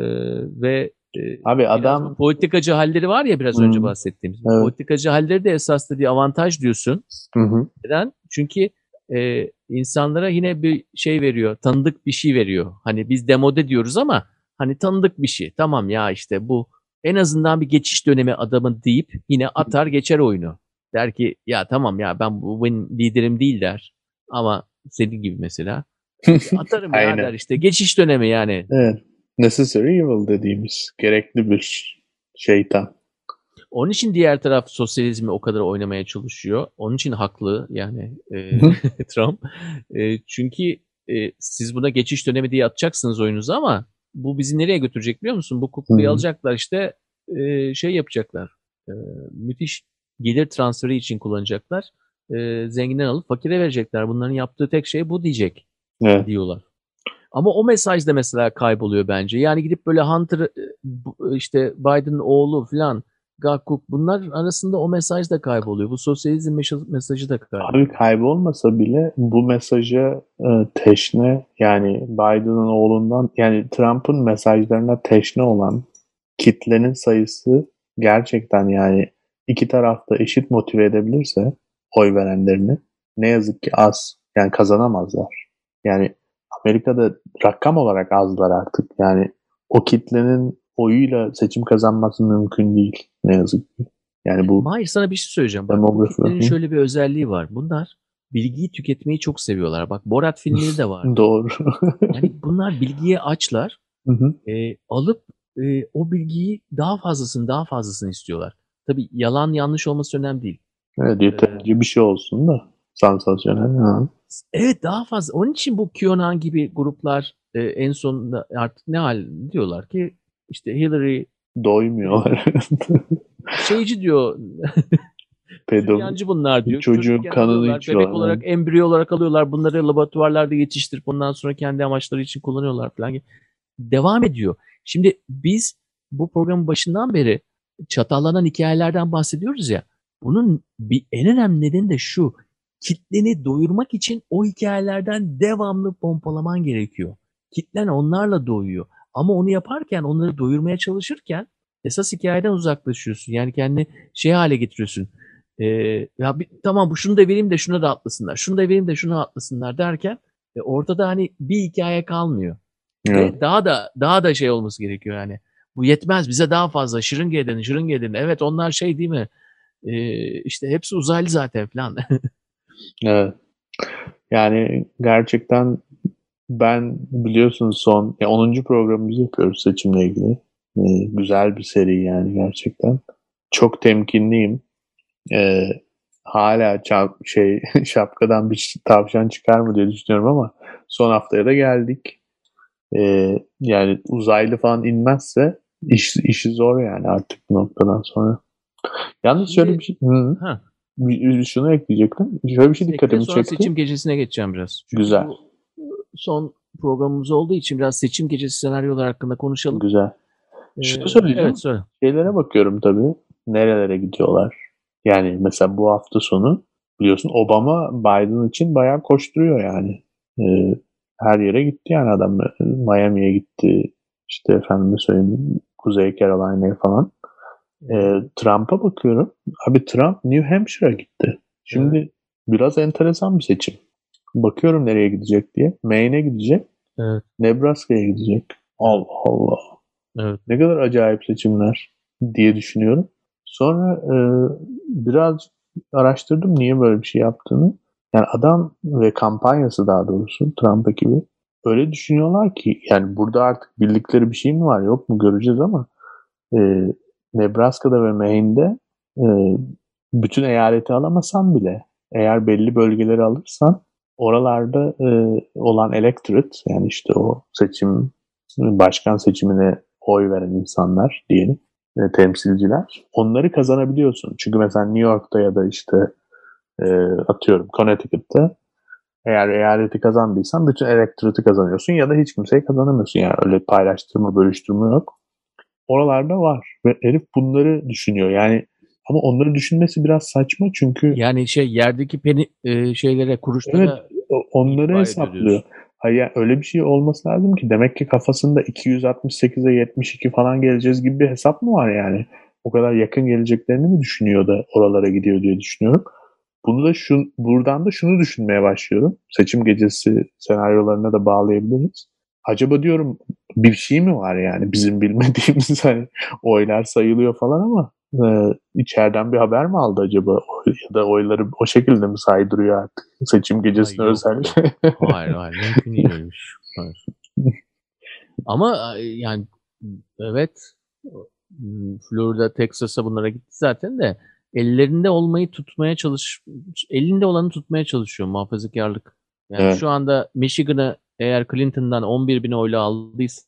ve e, Abi adam politikacı halleri var ya biraz hı. önce bahsettiğimiz. Evet. Politikacı halleri de esaslı bir avantaj diyorsun. Hı hı. Neden? Çünkü e, insanlara yine bir şey veriyor, tanıdık bir şey veriyor. Hani biz demode diyoruz ama hani tanıdık bir şey. Tamam ya işte bu en azından bir geçiş dönemi adamın deyip yine atar geçer oyunu. Der ki ya tamam ya ben bu benim liderim değil der. Ama senin gibi mesela. Atarım ya der işte. Geçiş dönemi yani. Evet. Necessary evil dediğimiz gerekli bir şeytan. Onun için diğer taraf sosyalizmi o kadar oynamaya çalışıyor. Onun için haklı yani e, Trump. E, çünkü e, siz buna geçiş dönemi diye atacaksınız oyunuzu ama bu bizi nereye götürecek biliyor musun? Bu kuklayı alacaklar işte e, şey yapacaklar. E, müthiş gelir transferi için kullanacaklar. E, zenginden alıp fakire verecekler. Bunların yaptığı tek şey bu diyecek evet. diyorlar. Ama o mesaj da mesela kayboluyor bence. Yani gidip böyle Hunter e, işte Biden'ın oğlu falan Gakuk bunlar arasında o mesaj da kayboluyor. Bu sosyalizm mesajı da kayboluyor. Abi kaybolmasa bile bu mesaja e, teşne yani Biden'ın oğlundan yani Trump'ın mesajlarına teşne olan kitlenin sayısı gerçekten yani iki tarafta eşit motive edebilirse oy verenlerini ne yazık ki az. Yani kazanamazlar. Yani Amerika'da rakam olarak azlar artık. Yani o kitlenin oyuyla seçim kazanması mümkün değil ne yazık ki. Yani bu Hayır sana bir şey söyleyeceğim. Bak, bu kitlenin şöyle bir özelliği var. Bunlar bilgiyi tüketmeyi çok seviyorlar. Bak Borat filmleri de var. Doğru. yani bunlar bilgiye açlar. Hı hı. E, alıp e, o bilgiyi daha fazlasını daha fazlasını istiyorlar. Tabii yalan yanlış olması önemli değil. Evet yeterince ee, bir şey olsun da sansasyonel. Ha. Evet daha fazla. Onun için bu QAnon gibi gruplar e, en sonunda artık ne hal diyorlar ki işte Hillary doymuyorlar. şeyci diyor. Yancı bunlar diyor. Çocuğun kanını içiyorlar. Bebek olarak, embriyo olarak alıyorlar. Bunları laboratuvarlarda yetiştirip bundan sonra kendi amaçları için kullanıyorlar falan. Devam ediyor. Şimdi biz bu programın başından beri çatallanan hikayelerden bahsediyoruz ya. Bunun bir en önemli nedeni de şu. Kitleni doyurmak için o hikayelerden devamlı pompalaman gerekiyor. Kitlen onlarla doyuyor. Ama onu yaparken onları doyurmaya çalışırken esas hikayeden uzaklaşıyorsun. Yani kendini şey hale getiriyorsun. Ee, ya bir, tamam bu şunu da vereyim de şuna da atlasınlar. Şunu da vereyim de şuna atlasınlar derken e, ortada hani bir hikaye kalmıyor. Evet. Ve daha da daha da şey olması gerekiyor yani. bu yetmez bize daha fazla şırınga edin şırınga edin. Evet onlar şey değil mi? Ee, işte hepsi uzaylı zaten falan. Evet. Yani gerçekten ben biliyorsunuz son ya 10. programımızı yapıyoruz seçimle ilgili. Ee, güzel bir seri yani gerçekten. Çok temkinliyim. Ee, hala çap, şey şapkadan bir tavşan çıkar mı diye düşünüyorum ama son haftaya da geldik. Ee, yani uzaylı falan inmezse iş, işi zor yani artık bu noktadan sonra. Yalnız şöyle bir şey hı, ha. Bir- şunu ekleyecektim. Şöyle bir şey dikkatimi sonra çekti. seçim gecesine geçeceğim biraz. Çünkü Güzel. bu son programımız olduğu için biraz seçim gecesi senaryolar hakkında konuşalım. Güzel. Şunu Ee, söyleyeceğim. Evet söyle. Şeylere bakıyorum tabii. Nerelere gidiyorlar? Yani mesela bu hafta sonu biliyorsun Obama Biden için bayağı koşturuyor yani. Ee, her yere gitti yani adam. Miami'ye gitti. İşte efendim söyleyeyim Kuzey Carolina'ya falan. Ee, Trump'a bakıyorum. Abi Trump New Hampshire'a gitti. Şimdi biraz enteresan bir seçim. Bakıyorum nereye gidecek diye. Maine'e gidecek. Evet. Nebraska'ya gidecek. Allah Allah. Evet. Ne kadar acayip seçimler diye düşünüyorum. Sonra e, biraz araştırdım niye böyle bir şey yaptığını. Yani adam ve kampanyası daha doğrusu Trump ekibi öyle düşünüyorlar ki yani burada artık bildikleri bir şey mi var yok mu göreceğiz ama e, Nebraska'da ve Maine'de e, bütün eyaleti alamasan bile eğer belli bölgeleri alırsan oralarda e, olan electorate yani işte o seçim başkan seçimine oy veren insanlar diyelim e, temsilciler onları kazanabiliyorsun. Çünkü mesela New York'ta ya da işte e, atıyorum Connecticut'ta eğer eyaleti kazandıysan bütün elektoratı kazanıyorsun ya da hiç kimseyi kazanamıyorsun. Yani öyle paylaştırma, bölüştürme yok. Oralarda var. Ve herif bunları düşünüyor. Yani ama onları düşünmesi biraz saçma çünkü Yani şey yerdeki peni e, şeylere kuruşlara o- onları hesaplıyor. Hayır yani öyle bir şey olması lazım ki demek ki kafasında 268'e 72 falan geleceğiz gibi bir hesap mı var yani? O kadar yakın geleceklerini mi düşünüyor da oralara gidiyor diye düşünüyorum. Bunu da şu, buradan da şunu düşünmeye başlıyorum. Seçim gecesi senaryolarına da bağlayabiliriz. Acaba diyorum bir şey mi var yani bizim bilmediğimiz hani oylar sayılıyor falan ama e, içeriden bir haber mi aldı acaba? Ya da oyları o şekilde mi saydırıyor artık? Seçim gecesine yok. özel. Hayır hayır mümkün değil öyle bir şey. Hayır. Ama yani evet Florida, Texas'a bunlara gitti zaten de ellerinde olmayı tutmaya çalış elinde olanı tutmaya çalışıyor muhafazakarlık. Yani Evet. şu anda Michigan'ı eğer Clinton'dan 11 bin oyla aldıysa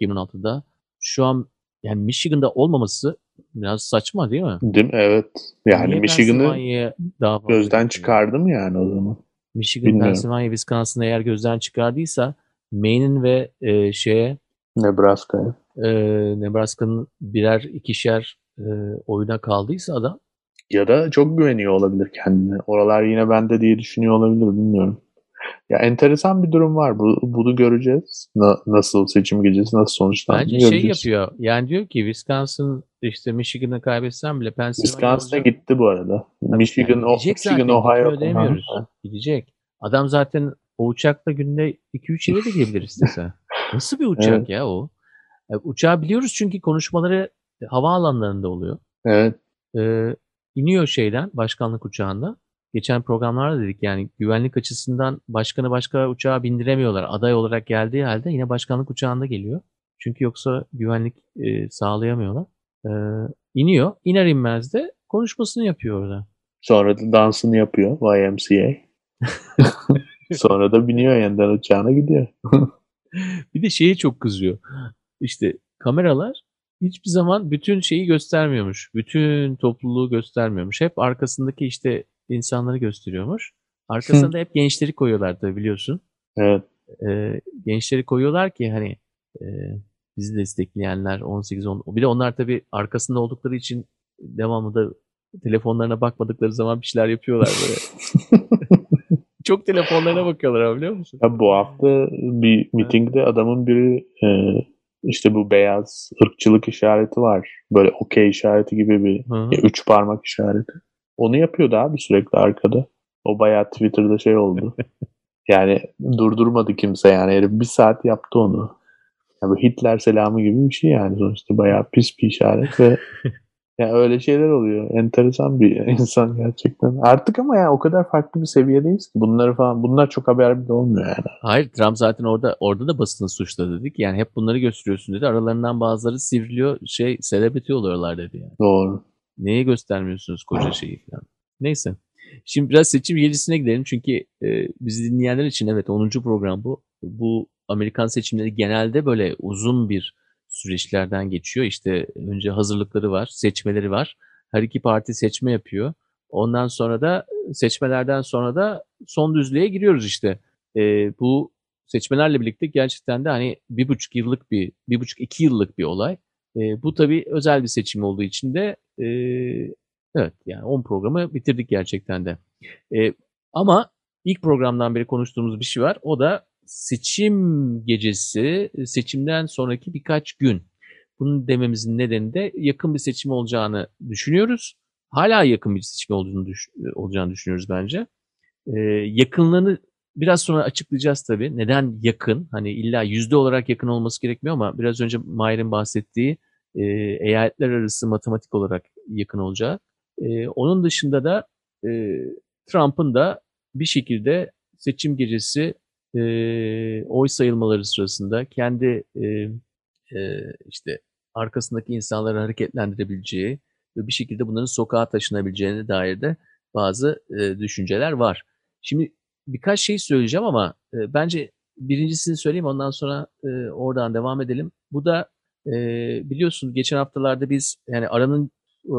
2016'da şu an yani Michigan'da olmaması biraz saçma değil mi? Değil mi? Evet. Yani Niye Michigan'ı daha gözden gitmiyor? çıkardım yani o zaman. Michigan, Bilmiyorum. Pennsylvania, Wisconsin'ı eğer gözden çıkardıysa Maine'in ve e, şeye Nebraska'ya. e, Nebraska'nın birer ikişer e, oyuna kaldıysa adam Ya da çok güveniyor olabilir kendine. Oralar yine bende diye düşünüyor olabilir bilmiyorum. Ya enteresan bir durum var. Bu, bunu göreceğiz. Na- nasıl seçim gecesi nasıl sonuçlandı bence şey göreceğiz. yapıyor. Yani diyor ki Wisconsin işte Michigan'ı kaybetsen bile Pennsylvania Wisconsin'e olacak. gitti bu arada. Tabii Michigan, yani o, gidecek Michigan, Ohio. gitmiyor demiyoruz. Aha. Gidecek. Adam zaten o uçakla günde 2-3 yere de gidebilir istese. Nasıl bir uçak Evet. ya o? E, uçağı biliyoruz çünkü konuşmaları havaalanlarında oluyor. Evet. Ee, iniyor şeyden başkanlık uçağında. Geçen programlarda dedik yani güvenlik açısından başkanı başka uçağa bindiremiyorlar. Aday olarak geldiği halde yine başkanlık uçağında geliyor. Çünkü yoksa güvenlik e, sağlayamıyorlar. Ee, iniyor. İner inmez de konuşmasını yapıyor orada. Sonra da dansını yapıyor YMCA. Sonra da biniyor yeniden uçağına gidiyor. Bir de şeye çok kızıyor. İşte kameralar hiçbir zaman bütün şeyi göstermiyormuş. Bütün topluluğu göstermiyormuş. Hep arkasındaki işte insanları gösteriyormuş. Arkasına da hep gençleri koyuyorlar tabii biliyorsun. Evet. Ee, gençleri koyuyorlar ki hani e, bizi destekleyenler 18 10 bir de onlar tabii arkasında oldukları için devamlı da telefonlarına bakmadıkları zaman bir şeyler yapıyorlar böyle. Çok telefonlarına bakıyorlar ama biliyor musun? Ya bu hafta bir mitingde adamın biri e, işte bu beyaz ırkçılık işareti var. Böyle okey işareti gibi bir Hı hı. ya üç parmak işareti. Onu yapıyordu abi sürekli arkada. O bayağı Twitter'da şey oldu. yani durdurmadı kimse yani. Herif bir saat yaptı onu. Yani Hitler selamı gibi bir şey yani sonuçta bayağı pis bir işaret ve yani öyle şeyler oluyor. Enteresan bir insan gerçekten. Artık ama yani o kadar farklı bir seviyedeyiz ki bunları falan bunlar çok haber bile olmuyor yani. Hayır Trump zaten orada orada da basını suçladı dedik. Yani hep bunları gösteriyorsun dedi. Aralarından bazıları sivriliyor şey celebrity oluyorlar dedi yani. Doğru. Neye göstermiyorsunuz koca şeyi falan. Neyse. Şimdi biraz seçim gecesine gidelim çünkü e, bizi dinleyenler için evet 10. program bu. Bu Amerikan seçimleri genelde böyle uzun bir süreçlerden geçiyor. İşte önce hazırlıkları var, seçmeleri var. Her iki parti seçme yapıyor. Ondan sonra da seçmelerden sonra da son düzlüğe giriyoruz işte. E, bu seçmelerle birlikte gerçekten de hani bir buçuk yıllık bir, bir buçuk iki yıllık bir olay. E, bu tabii özel bir seçim olduğu için de e, evet yani 10 programı bitirdik gerçekten de. E, ama ilk programdan beri konuştuğumuz bir şey var. O da seçim gecesi, seçimden sonraki birkaç gün. Bunu dememizin nedeni de yakın bir seçim olacağını düşünüyoruz. Hala yakın bir seçim olduğunu düş olacağını düşünüyoruz bence. Ee, yakınlığını biraz sonra açıklayacağız tabii. Neden yakın? Hani illa yüzde olarak yakın olması gerekmiyor ama biraz önce Mahir'in bahsettiği e, eyaletler arası matematik olarak yakın olacağı. E, onun dışında da e, Trump'ın da bir şekilde seçim gecesi e, oy sayılmaları sırasında kendi e, e, işte arkasındaki insanları hareketlendirebileceği ve bir şekilde bunların sokağa taşınabileceğine dair de bazı e, düşünceler var. Şimdi birkaç şey söyleyeceğim ama e, bence birincisini söyleyeyim ondan sonra e, oradan devam edelim. Bu da e, biliyorsunuz geçen haftalarda biz yani aranın e,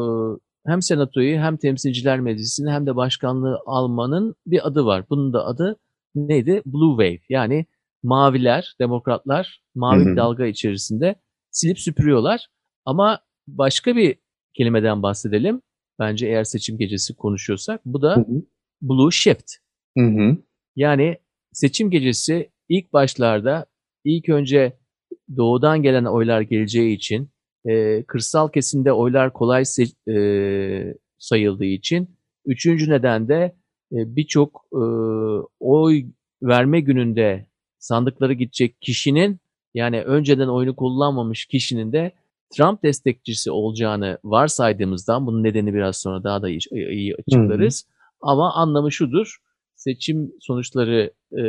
hem senatoyu hem temsilciler meclisini hem de başkanlığı almanın bir adı var. Bunun da adı neydi? Blue Wave yani maviler, demokratlar mavi bir dalga içerisinde silip süpürüyorlar. Ama başka bir kelimeden bahsedelim. Bence eğer seçim gecesi konuşuyorsak bu da hı hı. Blue Shift. Hı hı. Yani seçim gecesi ilk başlarda ilk önce doğudan gelen oylar geleceği için e, kırsal kesimde oylar kolay se- e, sayıldığı için üçüncü neden de e, birçok e, oy verme gününde sandıkları gidecek kişinin yani önceden oyunu kullanmamış kişinin de Trump destekçisi olacağını varsaydığımızdan bunun nedeni biraz sonra daha da iyi, iyi açıklarız. Hı hı. Ama anlamı şudur. Seçim sonuçları e,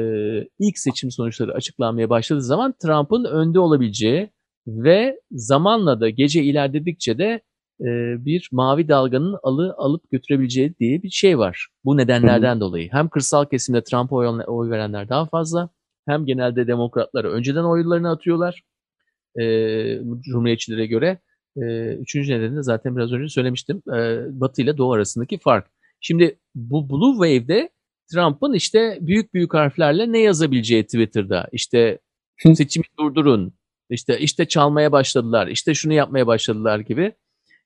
ilk seçim sonuçları açıklanmaya başladığı zaman Trump'ın önde olabileceği ve zamanla da gece ilerledikçe de e, bir mavi dalganın alı alıp götürebileceği diye bir şey var. Bu nedenlerden Hı-hı. dolayı. Hem kırsal kesimde Trump'a oy, oy verenler daha fazla hem genelde demokratlara önceden oylarını atıyorlar e, cumhuriyetçilere göre. E, üçüncü nedeni de zaten biraz önce söylemiştim. E, Batı ile Doğu arasındaki fark. Şimdi bu Blue Wave'de Trump'ın işte büyük büyük harflerle ne yazabileceği Twitter'da. İşte seçimi durdurun, işte işte çalmaya başladılar, işte şunu yapmaya başladılar gibi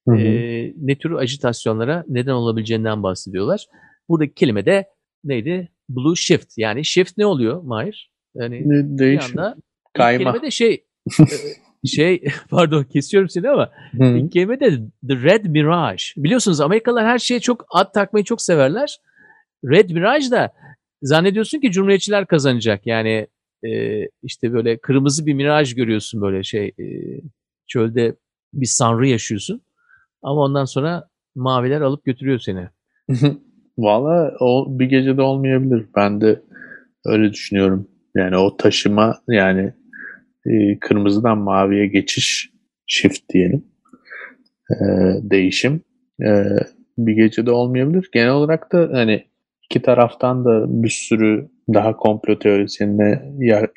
hı hı. E, ne tür ajitasyonlara neden olabileceğinden bahsediyorlar. Buradaki kelime de neydi? Blue shift. Yani shift ne oluyor Mahir? Yani ne, değişim. bir anda Kayma. kelime de şey şey pardon kesiyorum seni ama hı. ilk kelime de The Red Mirage. Biliyorsunuz Amerikalılar her şeye çok ad takmayı çok severler. Red Mirage da zannediyorsun ki Cumhuriyetçiler kazanacak. Yani e, işte böyle kırmızı bir miraj görüyorsun böyle şey e, çölde bir sanrı yaşıyorsun. Ama ondan sonra maviler alıp götürüyor seni. Valla bir gecede olmayabilir. Ben de öyle düşünüyorum. Yani o taşıma yani e, kırmızıdan maviye geçiş shift diyelim. E, değişim e, bir gecede olmayabilir. Genel olarak da hani iki taraftan da bir sürü daha komplo teorisyenine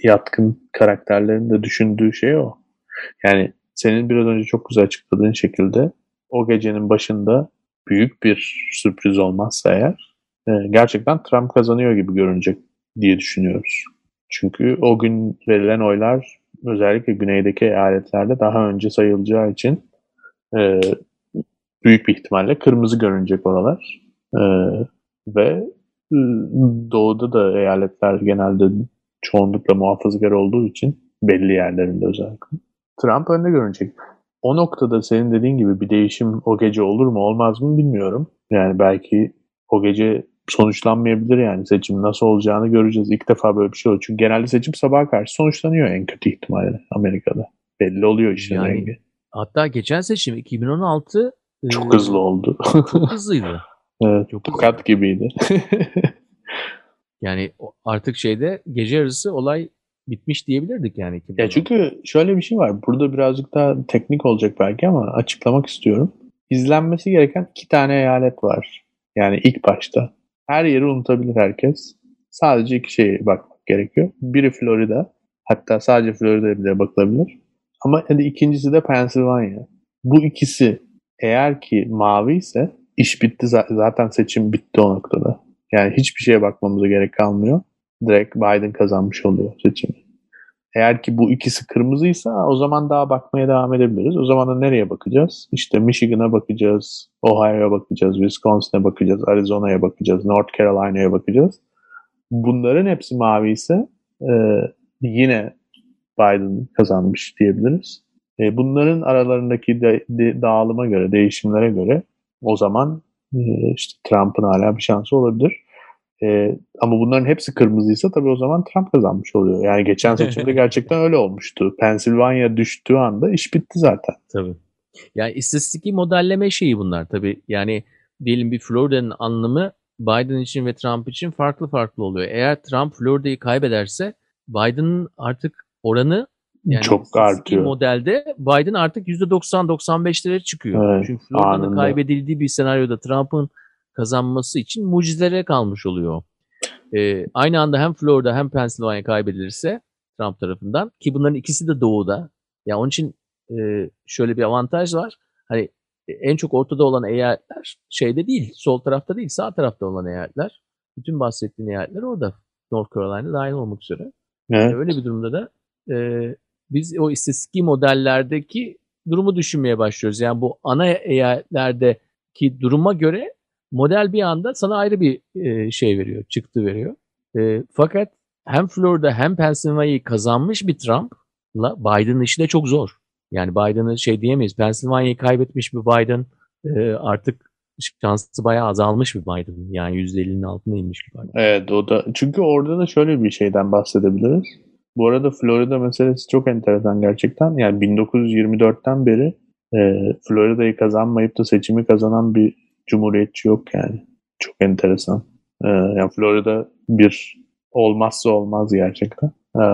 yatkın karakterlerin de düşündüğü şey o. Yani senin biraz önce çok güzel açıkladığın şekilde o gecenin başında büyük bir sürpriz olmazsa eğer e, gerçekten Trump kazanıyor gibi görünecek diye düşünüyoruz. Çünkü o gün verilen oylar özellikle güneydeki eyaletlerde daha önce sayılacağı için e, büyük bir ihtimalle kırmızı görünecek oralar. E, ve doğuda da eyaletler genelde çoğunlukla muhafazakar olduğu için belli yerlerinde özellikle. Trump önde görünecek. O noktada senin dediğin gibi bir değişim o gece olur mu olmaz mı bilmiyorum. Yani belki o gece sonuçlanmayabilir yani seçim nasıl olacağını göreceğiz. İlk defa böyle bir şey oluyor. Çünkü genelde seçim sabaha karşı sonuçlanıyor en kötü ihtimalle Amerika'da. Belli oluyor işin Yani rengi. hatta geçen seçim 2016 e, Çok hızlı oldu. çok hızlıydı. Evet, Çok tokat gibiydi. Yani artık şeyde gece yarısı olay bitmiş diyebilirdik yani. ya 2016. çünkü şöyle bir şey var. Burada birazcık daha teknik olacak belki ama açıklamak istiyorum. İzlenmesi gereken iki tane eyalet var. Yani ilk başta. Her yeri unutabilir herkes. Sadece iki şeye bakmak gerekiyor. Biri Florida. Hatta sadece Florida'ya bile bakılabilir. Ama hadi ikincisi de Pennsylvania. Bu ikisi eğer ki mavi ise iş bitti za- zaten seçim bitti o noktada. Yani hiçbir şeye bakmamıza gerek kalmıyor. Direkt Biden kazanmış oluyor seçimi. Eğer ki bu ikisi kırmızıysa o zaman daha bakmaya devam edebiliriz. O zaman da nereye bakacağız? İşte Michigan'a bakacağız, Ohio'ya bakacağız, Wisconsin'e bakacağız, Arizona'ya bakacağız, North Carolina'ya bakacağız. Bunların hepsi mavi ise e, yine Biden kazanmış diyebiliriz. E, bunların aralarındaki de, de- dağılıma göre, değişimlere göre o zaman e, işte Trump'ın hala bir şansı olabilir. E, ama bunların hepsi kırmızıysa tabii o zaman Trump kazanmış oluyor. Yani geçen seçimde gerçekten öyle olmuştu. Pennsylvania düştüğü anda iş bitti zaten. Tabii. Yani istatistiki modelleme şeyi bunlar tabii. Yani diyelim bir Florida'nın anlamı Biden için ve Trump için farklı farklı oluyor. Eğer Trump Florida'yı kaybederse Biden'ın artık oranı yani Çok artıyor. modelde Biden artık %90-95'lere çıkıyor. Evet, Çünkü Florida'nın kaybedildiği bir senaryoda Trump'ın kazanması için mucizelere kalmış oluyor. Ee, aynı anda hem Florida hem Pennsylvania kaybedilirse Trump tarafından ki bunların ikisi de doğuda. Ya onun için e, şöyle bir avantaj var. Hani e, en çok ortada olan eyaletler şeyde değil, sol tarafta değil, sağ tarafta olan eyaletler. Bütün bahsettiğin eyaletler orada. North Carolina dahil olmak üzere. Evet. Öyle bir durumda da e, biz o istatistik modellerdeki durumu düşünmeye başlıyoruz. Yani bu ana eyaletlerdeki duruma göre model bir anda sana ayrı bir e, şey veriyor, çıktı veriyor. E, fakat hem Florida hem Pennsylvania'yı kazanmış bir Trump'la Biden'ın işi de çok zor. Yani Biden'ı şey diyemeyiz. Pennsylvania'yı kaybetmiş bir Biden e, artık şansı bayağı azalmış bir Biden. Yani %50'nin altına inmiş bir Biden. Evet o da çünkü orada da şöyle bir şeyden bahsedebiliriz. Bu arada Florida meselesi çok enteresan gerçekten. Yani 1924'ten beri e, Florida'yı kazanmayıp da seçimi kazanan bir cumhuriyetçi yok yani. Çok enteresan. E, yani Florida bir olmazsa olmaz gerçekten. E,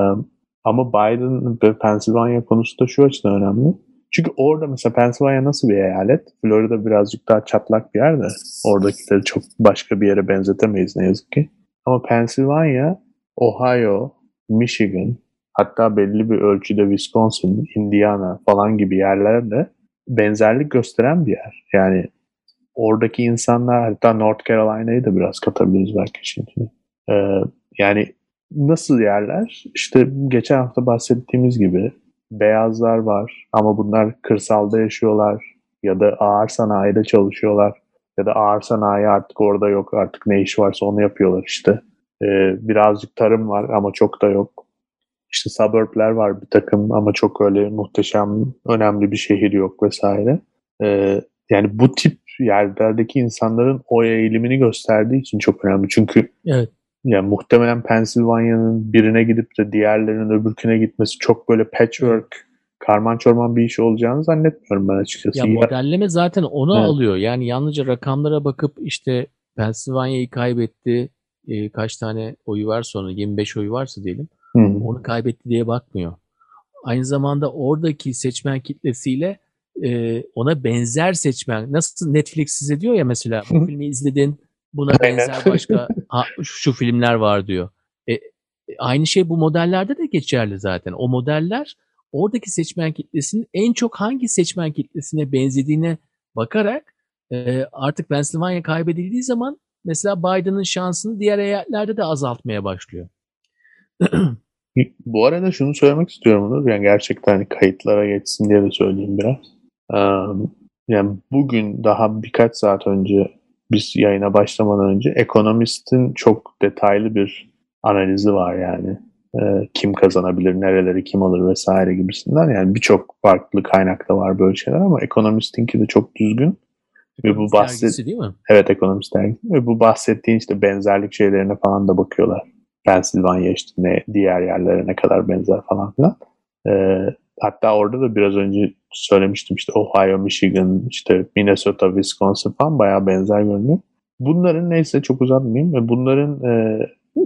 ama Biden ve Pennsylvania konusu da şu açıdan önemli. Çünkü orada mesela Pennsylvania nasıl bir eyalet? Florida birazcık daha çatlak bir yer de oradakileri çok başka bir yere benzetemeyiz ne yazık ki. Ama Pennsylvania, Ohio, Michigan, hatta belli bir ölçüde Wisconsin, Indiana falan gibi yerlerle benzerlik gösteren bir yer. Yani oradaki insanlar hatta North Carolina'yı da biraz katabiliriz belki şimdi. Ee, yani nasıl yerler? İşte geçen hafta bahsettiğimiz gibi beyazlar var ama bunlar kırsalda yaşıyorlar ya da ağır sanayide çalışıyorlar ya da ağır sanayi artık orada yok artık ne iş varsa onu yapıyorlar işte. Ee, birazcık tarım var ama çok da yok. İşte suburbler var bir takım ama çok öyle muhteşem önemli bir şehir yok vesaire. Ee, yani bu tip yerlerdeki insanların o eğilimini gösterdiği için çok önemli. Çünkü Evet. yani muhtemelen Pennsylvania'nın birine gidip de diğerlerinin öbürküne gitmesi çok böyle patchwork, karman çorman bir iş olacağını zannetmiyorum ben açıkçası. Ya modelleme zaten onu Evet. alıyor. Yani yalnızca rakamlara bakıp işte Pennsylvania'yı kaybetti. E, kaç tane oyu var sonra 25 oyu varsa diyelim. Hı. Onu kaybetti diye bakmıyor. Aynı zamanda oradaki seçmen kitlesiyle e, ona benzer seçmen nasıl Netflix size diyor ya mesela bu filmi izledin buna benzer başka ha, şu filmler var diyor. E, aynı şey bu modellerde de geçerli zaten. O modeller oradaki seçmen kitlesinin en çok hangi seçmen kitlesine benzediğine bakarak e, artık Pennsylvania kaybedildiği zaman mesela Biden'ın şansını diğer eyaletlerde de azaltmaya başlıyor. Bu arada şunu söylemek istiyorum Onur. Yani gerçekten hani kayıtlara geçsin diye de söyleyeyim biraz. Yani bugün daha birkaç saat önce biz yayına başlamadan önce Economist'in çok detaylı bir analizi var yani. Ee, kim kazanabilir, nereleri kim alır vesaire gibisinden. Yani birçok farklı kaynakta var böyle şeyler ama Economist'inki de çok düzgün. Ve bu bahset değil mi? evet ekonomist dergi ve bu bahsettiğin işte benzerlik şeylerine falan da bakıyorlar. Pennsylvania işte ne diğer yerlere ne kadar benzer falan filan. Ee, hatta orada da biraz önce söylemiştim işte Ohio, Michigan, işte Minnesota, Wisconsin falan bayağı benzer görünüyor. Bunların neyse çok uzatmayayım ve bunların e,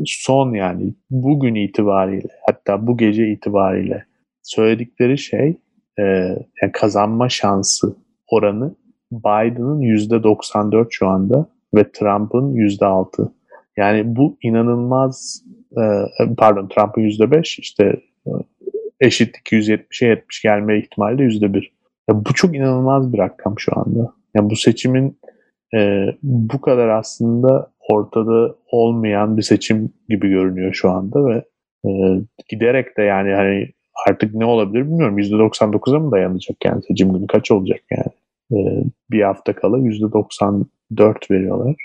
son yani bugün itibariyle hatta bu gece itibariyle söyledikleri şey e, yani kazanma şansı oranı Biden'ın %94 şu anda ve Trump'ın %6. Yani bu inanılmaz e, pardon Trump'ın %5 işte e, eşit 270'e 70 gelme ihtimali de %1. Ya bu çok inanılmaz bir rakam şu anda. Yani bu seçimin e, bu kadar aslında ortada olmayan bir seçim gibi görünüyor şu anda ve giderek de yani hani artık ne olabilir bilmiyorum. %99'a mı dayanacak yani seçim günü kaç olacak yani? E, bir hafta kala %94 veriyorlar.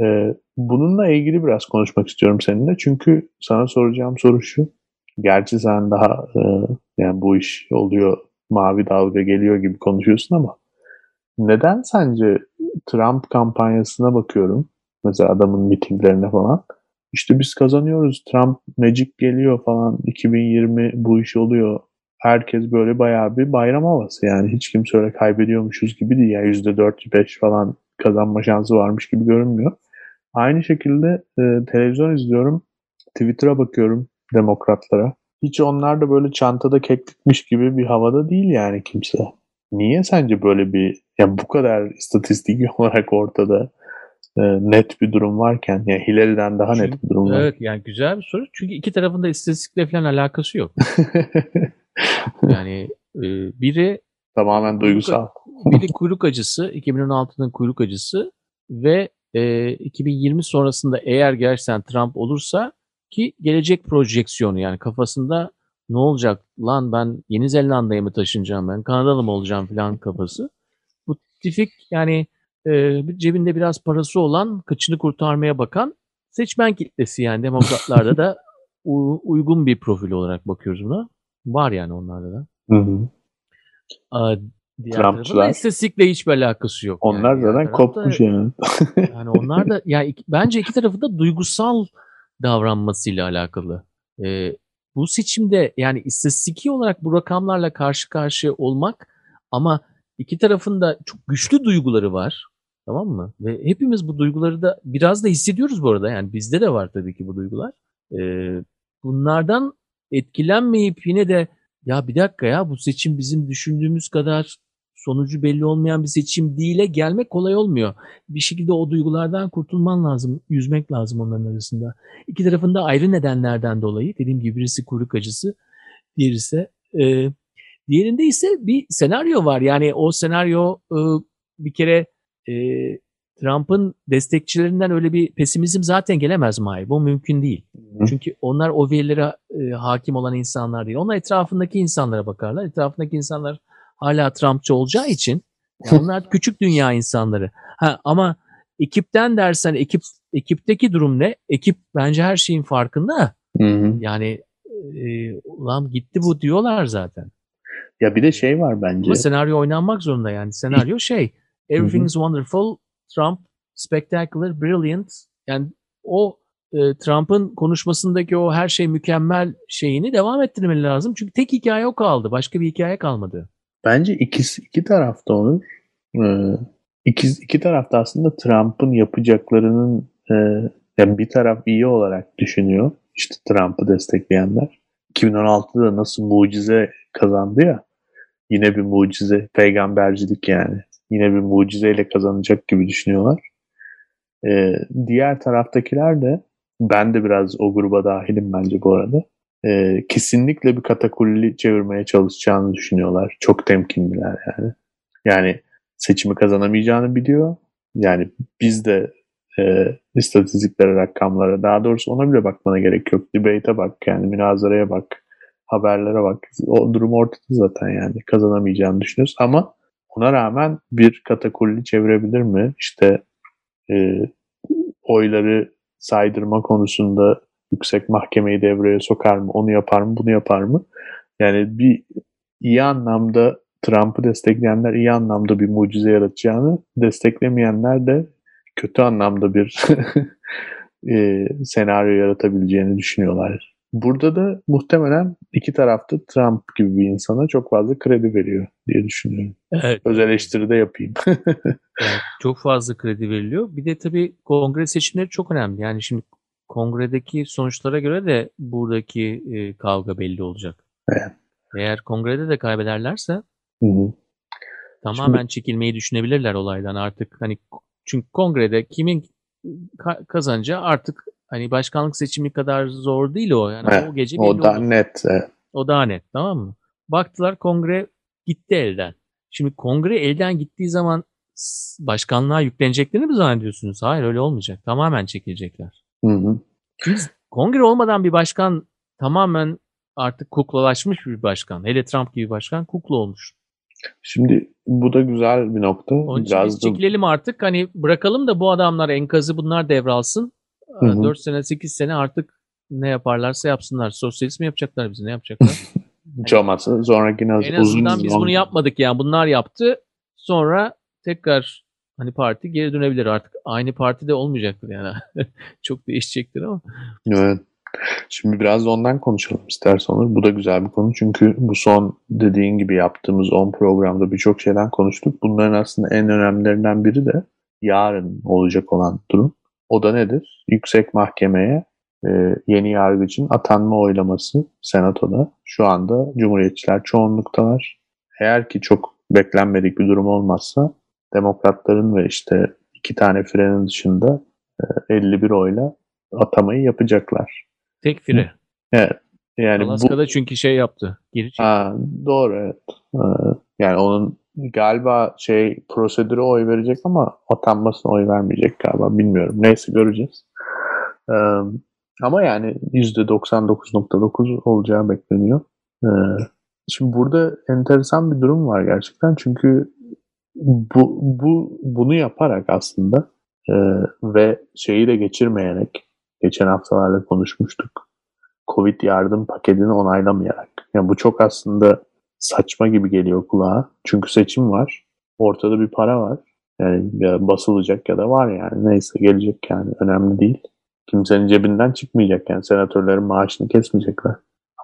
E, bununla ilgili biraz konuşmak istiyorum seninle. Çünkü sana soracağım soru şu. Gerçi sen daha e, yani bu iş oluyor mavi dalga geliyor gibi konuşuyorsun ama neden sence Trump kampanyasına bakıyorum. Mesela adamın mitinglerine falan. İşte biz kazanıyoruz. Trump Magic geliyor falan. 2020 bu iş oluyor. Herkes böyle bayağı bir bayram havası yani. Hiç kimse öyle kaybediyormuşuz gibi değil. Yani %4-5 falan kazanma şansı varmış gibi görünmüyor. Aynı şekilde e, televizyon izliyorum. Twitter'a bakıyorum demokratlara. Hiç onlar da böyle çantada keklikmiş gibi bir havada değil yani kimse. Niye sence böyle bir yani bu kadar istatistik olarak ortada e, net bir durum varken yani Hillary'den daha Çünkü, net bir durum var. Evet yani güzel bir soru. Çünkü iki tarafında istatistikle falan alakası yok. yani e, biri tamamen duygusal. Biri kuyruk acısı, 2016'nın kuyruk acısı ve e, 2020 sonrasında eğer gerçekten Trump olursa ki gelecek projeksiyonu yani kafasında ne olacak lan ben Yeni Zelanda'ya mı taşınacağım ben Kanadalı mı olacağım falan kafası. Bu tipik yani e, cebinde biraz parası olan kıçını kurtarmaya bakan seçmen kitlesi yani demokratlarda da uygun bir profil olarak bakıyoruz buna. Var yani onlarda da. Hı hı. Aa, diğer Trumpçılar. istatistikle hiçbir alakası yok. Onlar yani. Zaten kopmuş yani. Yani onlar da yani iki- bence iki tarafı da duygusal davranmasıyla alakalı. Ee, bu seçimde yani istatistiki olarak bu rakamlarla karşı karşıya olmak ama iki tarafın da çok güçlü duyguları var. Tamam mı? Ve hepimiz bu duyguları da biraz da hissediyoruz bu arada. Yani bizde de var tabii ki bu duygular. Ee, bunlardan etkilenmeyip yine de ya bir dakika ya bu seçim bizim düşündüğümüz kadar sonucu belli olmayan bir seçim değil'e gelmek kolay olmuyor. Bir şekilde o duygulardan kurtulman lazım, yüzmek lazım onların arasında. İki tarafında ayrı nedenlerden dolayı, dediğim gibi birisi kuyruk acısı, diğeri ise e, diğerinde ise bir senaryo var. Yani o senaryo e, bir kere e, Trump'ın destekçilerinden öyle bir pesimizm zaten gelemez Mahir. Bu mümkün değil. Çünkü onlar o verilere e, hakim olan insanlar değil. Onlar etrafındaki insanlara bakarlar. Etrafındaki insanlar hala Trumpçı olacağı için yani onlar küçük dünya insanları. Ha, ama ekipten dersen ekip ekipteki durum ne? Ekip bence her şeyin farkında. Hı hı. Yani e, ulan gitti bu diyorlar zaten. Ya bir de şey var bence. Ama senaryo oynanmak zorunda yani. Senaryo şey Everything is wonderful, Trump spectacular, brilliant. Yani o e, Trump'ın konuşmasındaki o her şey mükemmel şeyini devam ettirmeli lazım. Çünkü tek hikaye o kaldı. Başka bir hikaye kalmadı. Bence ikisi iki tarafta olur. Ee, iki, iki tarafta aslında Trump'ın yapacaklarının e, yani bir taraf iyi olarak düşünüyor. İşte Trump'ı destekleyenler. 2016'da nasıl mucize kazandı ya. Yine bir mucize. Peygambercilik yani. Yine bir mucizeyle kazanacak gibi düşünüyorlar. Ee, diğer taraftakiler de ben de biraz o gruba dahilim bence bu arada. Ee, kesinlikle bir katakulli çevirmeye çalışacağını düşünüyorlar. Çok temkinliler yani. Yani seçimi kazanamayacağını biliyor. Yani biz de e, istatistiklere, rakamlara, daha doğrusu ona bile bakmana gerek yok. Debate'e bak yani, münazaraya bak, haberlere bak. O durum ortada zaten yani. Kazanamayacağını düşünüyoruz ama ona rağmen bir katakulli çevirebilir mi? İşte e, oyları saydırma konusunda yüksek mahkemeyi devreye sokar mı? Onu yapar mı? Bunu yapar mı? Yani bir iyi anlamda Trump'ı destekleyenler iyi anlamda bir mucize yaratacağını, desteklemeyenler de kötü anlamda bir e, senaryo yaratabileceğini düşünüyorlar. Burada da muhtemelen iki tarafta Trump gibi bir insana çok fazla kredi veriyor diye düşünüyorum. Evet. Öz eleştiri de yapayım. Evet, çok fazla kredi veriliyor. Bir de tabii kongre seçimleri çok önemli. Yani şimdi kongredeki sonuçlara göre de buradaki e, kavga belli olacak. Evet. Eğer kongrede de kaybederlerse Hı hı. tamamen çekilmeyi düşünebilirler olaydan artık. Hani çünkü kongrede kimin ka- kazanacağı artık hani başkanlık seçimi kadar zor değil o. Yani Evet, o gece o da net. evet. O daha net tamam mı? Baktılar kongre gitti elden. Şimdi kongre elden gittiği zaman başkanlığa yükleneceklerini mi zannediyorsunuz? Hayır öyle olmayacak. Tamamen çekilecekler. Hı hı. Kongre olmadan bir başkan tamamen artık kuklalaşmış bir başkan. Hele Trump gibi başkan kukla olmuş. Şimdi bu da güzel bir nokta. Onun için biz Biraz da çekilelim artık. Hani bırakalım da bu adamlar enkazı bunlar devralsın. Hı hı. 4 sene 8 sene artık ne yaparlarsa yapsınlar. Sosyalist mi yapacaklar bizi ne yapacaklar? hiç olmazsa sonraki En uzun azından biz uzun- bunu yapmadık yani bunlar yaptı. Sonra tekrar hani parti geri dönebilir artık. Aynı partide olmayacaktır yani. Çok değişecektir ama. Evet. Şimdi biraz da ondan konuşalım istersen olur. Bu da güzel bir konu. Çünkü bu son dediğin gibi yaptığımız 10 programda birçok şeyden konuştuk. Bunların aslında en önemlilerinden biri de yarın olacak olan durum. O da nedir? Yüksek Mahkemeye e, yeni yargıcın atanma oylaması Senato'da. Şu anda Cumhuriyetçiler çoğunluktalar. Eğer ki çok beklenmedik bir durum olmazsa Demokratların ve işte iki tane frenin dışında e, 51 oyla atamayı yapacaklar. Tek fire. Evet. Yani bu Alaska'da çünkü şey yaptı. Geri çekti. ha, doğru evet. Ee, Yani onun galiba şey prosedüre oy verecek ama atanmasına oy vermeyecek galiba. Bilmiyorum. Neyse göreceğiz. Ee, ama yani %99.9 olacağı bekleniyor. Ee, şimdi burada enteresan bir durum var gerçekten. Çünkü bu, bu bunu yaparak aslında e, ve şeyi de geçirmeyerek geçen haftalarda konuşmuştuk. Covid yardım paketini onaylamayarak. Yani bu çok aslında saçma gibi geliyor kulağa. Çünkü seçim var. Ortada bir para var. Yani ya basılacak ya da var yani. Neyse gelecek yani. Önemli değil. Kimsenin cebinden çıkmayacak yani. Senatörlerin maaşını kesmeyecekler.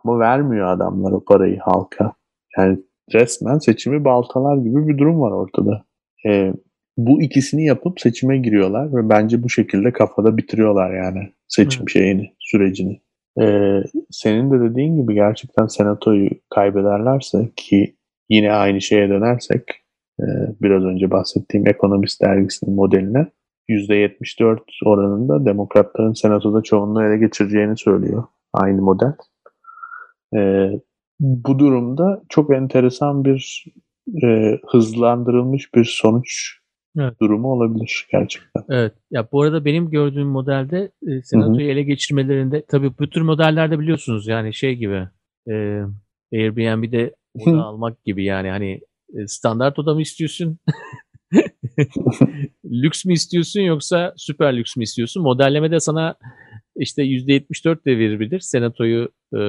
Ama vermiyor adamlar o parayı halka. Yani resmen seçimi baltalar gibi bir durum var ortada. Ee, bu ikisini yapıp seçime giriyorlar ve bence bu şekilde kafada bitiriyorlar yani seçim Evet. şeyini, sürecini. Ee, senin de dediğin gibi gerçekten senatoyu kaybederlerse ki yine aynı şeye dönersek e, biraz önce bahsettiğim Economist dergisinin modeline %74 oranında demokratların senatoda çoğunluğu ele geçireceğini söylüyor aynı model. Ee, bu durumda çok enteresan bir e, hızlandırılmış bir sonuç Evet. durumu olabilir gerçekten. Evet. Ya bu arada benim gördüğüm modelde e, senatoyu ele geçirmelerinde tabii bu tür modellerde biliyorsunuz yani şey gibi e, Airbnb'de oda almak gibi yani hani e, standart oda mı istiyorsun? lüks mü istiyorsun yoksa süper lüks mü istiyorsun? Modellemede sana işte %74 de verebilir senatoyu e,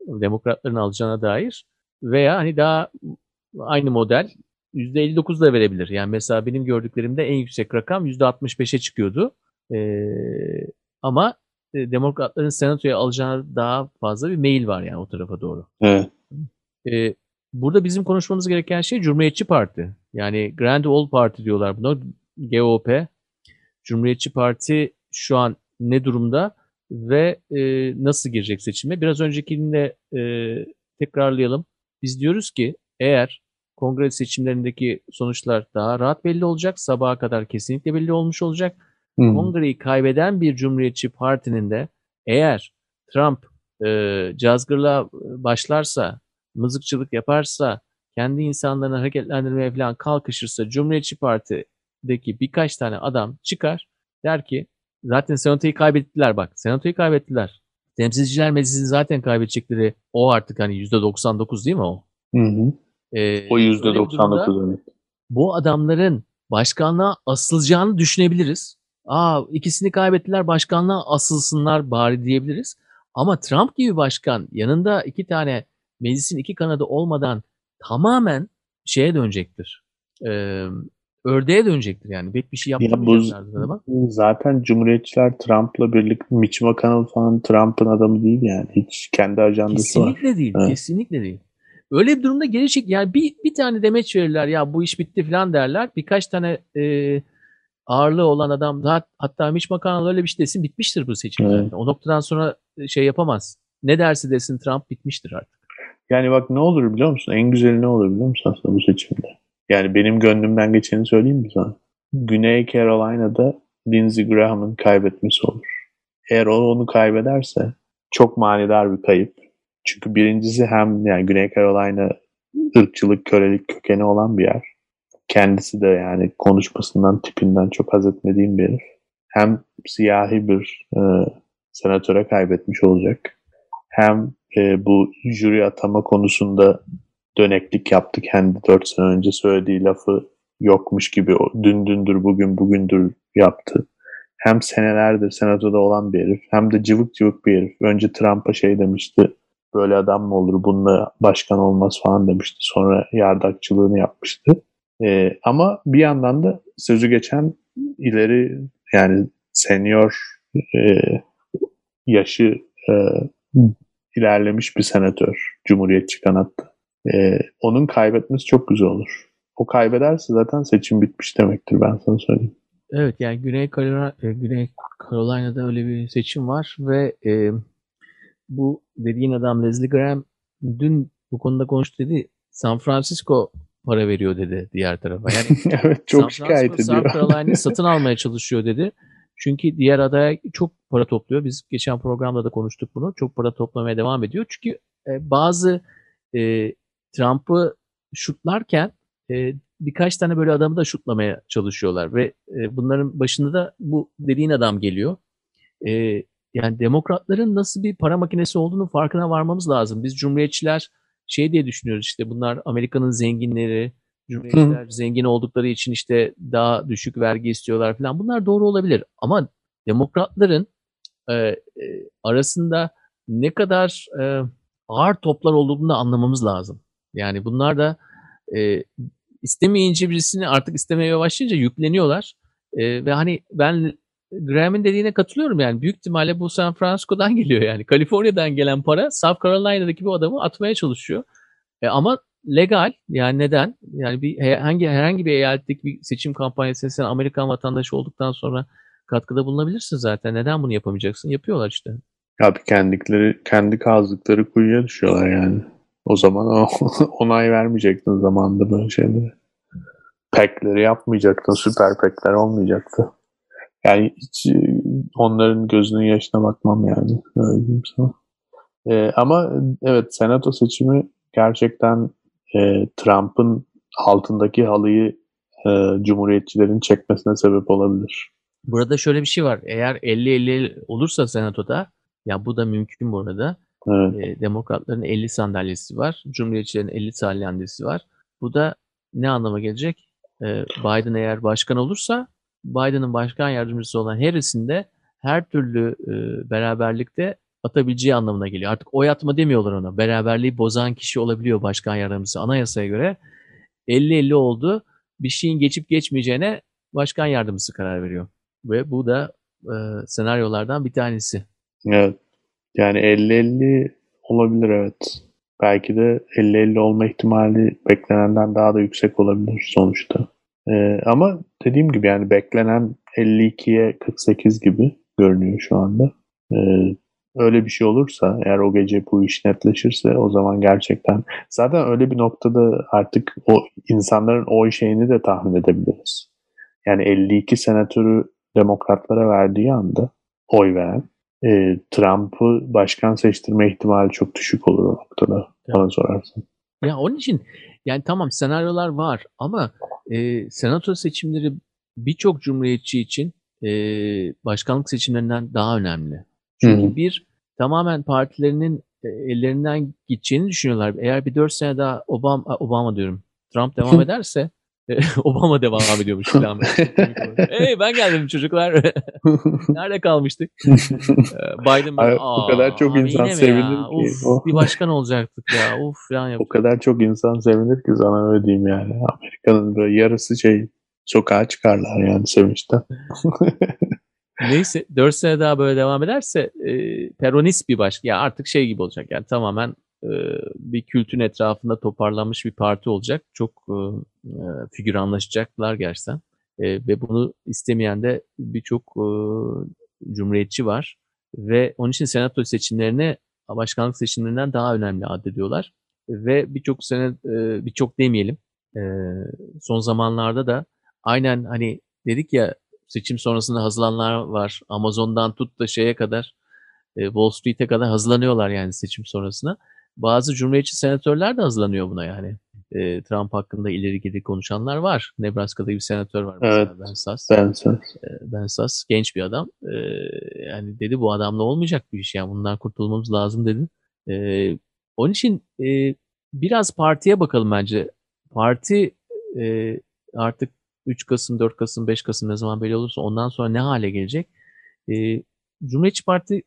demokratların alacağına dair veya hani daha aynı model %59 da verebilir. Yani mesela benim gördüklerimde en yüksek rakam %65'e çıkıyordu. Ee, ama e, demokratların senatoya alacağına daha fazla bir mail var yani o tarafa doğru. Evet. Ee, burada bizim konuşmamız gereken şey Cumhuriyetçi Parti. Yani Grand Old Party diyorlar buna. GOP. Cumhuriyetçi Parti şu an ne durumda ve e, nasıl girecek seçime? Biraz öncekini de e, tekrarlayalım. Biz diyoruz ki eğer kongre seçimlerindeki sonuçlar daha rahat belli olacak, sabaha kadar kesinlikle belli olmuş olacak. Hı. Kongreyi kaybeden bir Cumhuriyetçi Parti'nin de eğer Trump e, cazgırlığa başlarsa, mızıkçılık yaparsa, kendi insanlarını hareketlendirmeye falan kalkışırsa Cumhuriyetçi Parti'deki birkaç tane adam çıkar der ki zaten senatoyu kaybettiler bak. Senatoyu kaybettiler. Temsilciler Meclisi'ni zaten kaybedecekleri o artık hani %99 değil mi o? Hı hı. Ee, O durumda- %99 evet. bu adamların başkanlığa asılacağını düşünebiliriz. Aa ikisini kaybettiler başkanlığa asılsınlar bari diyebiliriz. Ama Trump gibi başkan yanında iki tane meclisin iki kanadı olmadan tamamen şeye dönecektir. Ee, ördeğe dönecektir yani. Pek bir şey Ya bu yapmayacaklardır adama. zaten Cumhuriyetçiler Trump'la birlikte Mitch McConnell falan Trump'ın adamı değil yani. Hiç kendi ajandası var. Kesinlikle değil. Evet. Kesinlikle değil. Öyle bir durumda geri çek yani bir, bir tane demeç verirler ya bu iş bitti falan derler. Birkaç tane e, ağırlığı olan adam daha, hatta Mitch McConnell öyle bir şey desin bitmiştir bu seçim Evet. O noktadan sonra şey yapamaz. Ne derse desin Trump bitmiştir artık. Yani bak ne olur biliyor musun? En güzeli ne olur biliyor musun aslında bu seçimde? Yani benim gönlümden geçeni söyleyeyim mi sana? Güney Carolina'da Lindsey Graham'ın kaybetmesi olur. Eğer o onu kaybederse çok manidar bir kayıp. Çünkü birincisi hem yani Güney Carolina ırkçılık, kölelik kökeni olan bir yer. Kendisi de yani konuşmasından, tipinden çok haz etmediğim bir herif. Hem siyahi bir e, senatöre kaybetmiş olacak. Hem e, bu jüri atama konusunda döneklik yaptı. Kendi 4 sene önce söylediği lafı yokmuş gibi o dün dündür bugün bugündür yaptı. Hem senelerdir senatoda olan bir herif hem de cıvık cıvık bir herif. Önce Trump'a şey demişti. Böyle adam mı olur bununla başkan olmaz falan demişti. Sonra yardakçılığını yapmıştı. E, ama bir yandan da sözü geçen ileri yani senior e, yaşı e, ilerlemiş bir senatör Cumhuriyetçi kanatta. Ee, onun kaybetmesi çok güzel olur. O kaybederse zaten seçim bitmiş demektir ben sana söyleyeyim. Evet yani Güney Carolina, e, Güney Carolina'da öyle bir seçim var ve e, bu dediğin adam Leslie Graham dün bu konuda konuştu dedi. San Francisco para veriyor dedi diğer tarafa. Yani evet çok San şikayet Francisco, ediyor. South Carolina'yı satın almaya çalışıyor dedi. Çünkü diğer adaya çok para topluyor. Biz geçen programda da konuştuk bunu. Çok para toplamaya devam ediyor. Çünkü e, bazı e, Trump'ı şutlarken e, birkaç tane böyle adamı da şutlamaya çalışıyorlar ve e, bunların başında da bu dediğin adam geliyor. E, yani demokratların nasıl bir para makinesi olduğunu farkına varmamız lazım. Biz cumhuriyetçiler şey diye düşünüyoruz işte bunlar Amerika'nın zenginleri, Cumhuriyetçiler zengin oldukları için işte daha düşük vergi istiyorlar falan. Bunlar doğru olabilir ama demokratların e, e, arasında ne kadar e, ağır toplar olduğunu da anlamamız lazım. Yani bunlar da e, istemeyince birisini artık istemeye başlayınca yükleniyorlar. E, ve hani ben Graham'in dediğine katılıyorum yani büyük ihtimalle bu San Francisco'dan geliyor yani. Kaliforniya'dan gelen para South Carolina'daki bu adamı atmaya çalışıyor. E, ama legal yani neden? Yani bir hangi herhangi bir eyaletteki bir seçim kampanyasına sen Amerikan vatandaşı olduktan sonra katkıda bulunabilirsin zaten. Neden bunu yapamayacaksın? Yapıyorlar işte. Abi kendileri kendi kazdıkları kuyuya düşüyorlar yani. O zaman onay vermeyecektin zamanında böyle şeyleri. Pekleri yapmayacaktın. Süper pekler olmayacaktı. Yani hiç e, onların gözünün yaşına bakmam yani. Öyle diyeyim sana. Ee, ama evet senato seçimi gerçekten e, Trump'ın altındaki halıyı e, cumhuriyetçilerin çekmesine sebep olabilir. Burada şöyle bir şey var. Eğer 50-50 olursa senatoda ya bu da mümkün bu arada. Evet. E, demokratların 50 sandalyesi var. Cumhuriyetçilerin 50 sandalyesi var. Bu da ne anlama gelecek? E, Biden eğer başkan olursa Biden'ın başkan yardımcısı olan Harris'in de her türlü e, beraberlikte atabileceği anlamına geliyor. Artık oy atma demiyorlar ona. Beraberliği bozan kişi olabiliyor başkan yardımcısı. Anayasaya göre 50-50 oldu. Bir şeyin geçip geçmeyeceğine başkan yardımcısı karar veriyor. Ve bu da e, senaryolardan bir tanesi. Evet. Yani 50-50 olabilir evet. Belki de 50-50 olma ihtimali beklenenden daha da yüksek olabilir sonuçta. Ee, ama dediğim gibi yani beklenen 52'ye 48 gibi görünüyor şu anda. Ee, öyle bir şey olursa eğer o gece bu iş netleşirse o zaman gerçekten zaten öyle bir noktada artık o insanların oy şeyini de tahmin edebiliriz. Yani 52 senatörü demokratlara verdiği anda oy veren e, Trump'ı başkan seçtirme ihtimali çok düşük olur o noktada bana sorarsan. Ya onun için yani tamam senaryolar var ama e, senato seçimleri birçok cumhuriyetçi için e, başkanlık seçimlerinden daha önemli. Çünkü Hı hı. bir tamamen partilerinin e, ellerinden gideceğini düşünüyorlar. Eğer bir dört sene daha Obama, Obama diyorum Trump devam ederse Obama devam ediyormuş falan. hey ben geldim çocuklar. Nerede kalmıştık? Biden Ay, o kadar çok insan sevinir ki. Of, Oh. bir başkan olacaktık ya. Of falan O yapıyor. kadar çok insan sevinir ki sana öyle diyeyim yani. Amerika'nın böyle yarısı şey sokağa çıkarlar yani sevinçten. Neyse 4 sene daha böyle devam ederse e, peronist bir başkan. Ya artık şey gibi olacak yani tamamen e, bir kültün etrafında toparlanmış bir parti olacak. Çok e, e, figüranlaşacaklar gerçekten. E, ve bunu istemeyen de birçok e, cumhuriyetçi var. Ve onun için senato seçimlerini başkanlık seçimlerinden daha önemli addediyorlar. Ve birçok sene, e, birçok demeyelim, e, son zamanlarda da aynen hani dedik ya seçim sonrasında hazırlananlar var. Amazon'dan tut da şeye kadar, e, Wall Street'e kadar hazırlanıyorlar yani seçim sonrasına. Bazı cumhuriyetçi senatörler de hazırlanıyor buna yani. E, Trump hakkında ileri geri konuşanlar var. Nebraska'da bir senatör var mesela Evet. Ben Sass. Ben sen. Ben Sass genç bir adam. E, yani dedi bu adamla olmayacak bir iş yani bundan kurtulmamız lazım dedi. E, onun için e, biraz partiye bakalım bence. Parti e, artık 3 Kasım, 4 Kasım, 5 Kasım ne zaman belli olursa ondan sonra ne hale gelecek? E, Cumhuriyetçi Parti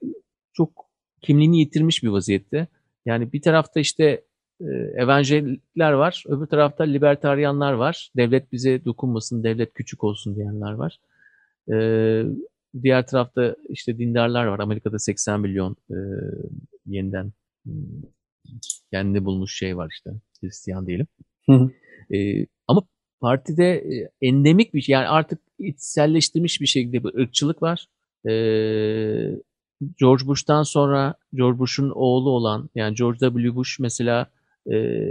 çok kimliğini yitirmiş bir vaziyette. Yani bir tarafta işte e, evangelikler var, öbür tarafta libertaryanlar var. Devlet bize dokunmasın, devlet küçük olsun diyenler var. E, diğer tarafta işte dindarlar var. Amerika'da 80 milyon e, yeniden hmm, kendini bulmuş şey var işte. Hristiyan diyelim. Hı hı. E, ama partide e, endemik bir şey yani artık içselleştirmiş bir şekilde bir ırkçılık var. E, George Bush'tan sonra George Bush'un oğlu olan yani George W. Bush mesela e,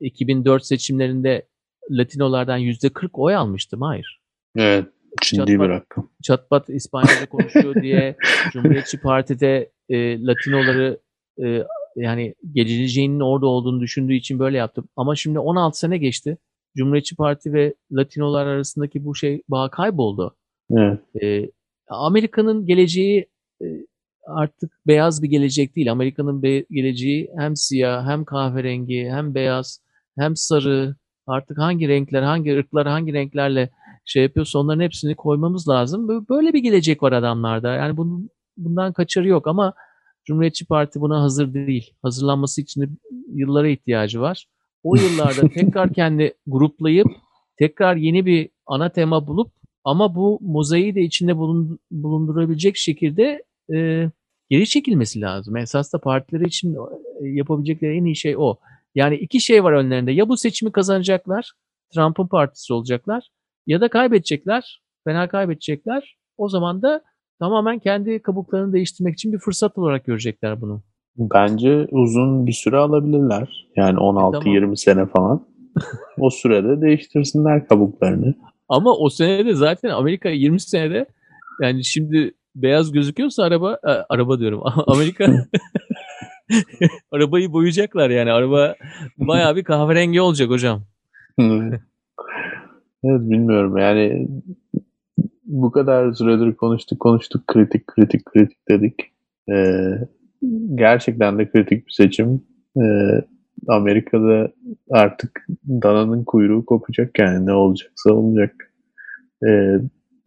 2004 seçimlerinde Latinolardan %40 oy almıştı. Hayır. Evet. Ciddi Çatpat- bir rakam. Çatpat İspanyolca konuşuyor diye Cumhuriyetçi Parti'de e, Latinoları e, yani geleceğinin orada olduğunu düşündüğü için böyle yaptım. Ama şimdi 16 sene geçti. Cumhuriyetçi Parti ve Latinolar arasındaki bu şey bağ kayboldu. Evet. E, Amerika'nın geleceği artık beyaz bir gelecek değil. Amerika'nın geleceği hem siyah, hem kahverengi, hem beyaz, hem sarı. Artık hangi renkler, hangi ırklar, hangi renklerle şey yapıyorsa onların hepsini koymamız lazım. Bö- Böyle bir gelecek var adamlarda. Yani bunun, bundan kaçarı yok ama Cumhuriyetçi Parti buna hazır değil. Hazırlanması için de yıllara ihtiyacı var. O yıllarda tekrar kendi gruplayıp tekrar yeni bir ana tema bulup ama bu mozaiği de içinde bulun- bulundurabilecek şekilde e, geri çekilmesi lazım. Esas da partileri için e, yapabilecekleri en iyi şey o. Yani iki şey var önlerinde. Ya bu seçimi kazanacaklar, Trump'ın partisi olacaklar ya da kaybedecekler, fena kaybedecekler. O zaman da tamamen kendi kabuklarını değiştirmek için bir fırsat olarak görecekler bunu. Bence uzun bir süre alabilirler. Yani 16-20 sene falan. o sürede değiştirsinler kabuklarını. Ama o senede zaten Amerika 20 senede yani şimdi beyaz gözüküyorsa araba e, araba diyorum. Amerika arabayı boyayacaklar yani. Araba bayağı bir kahverengi olacak hocam. evet bilmiyorum yani bu kadar süredir konuştuk konuştuk kritik kritik kritik dedik. Ee, gerçekten de kritik bir seçim. Ee, Amerika'da artık dananın kuyruğu kopacak yani ne olacaksa olacak. Ee,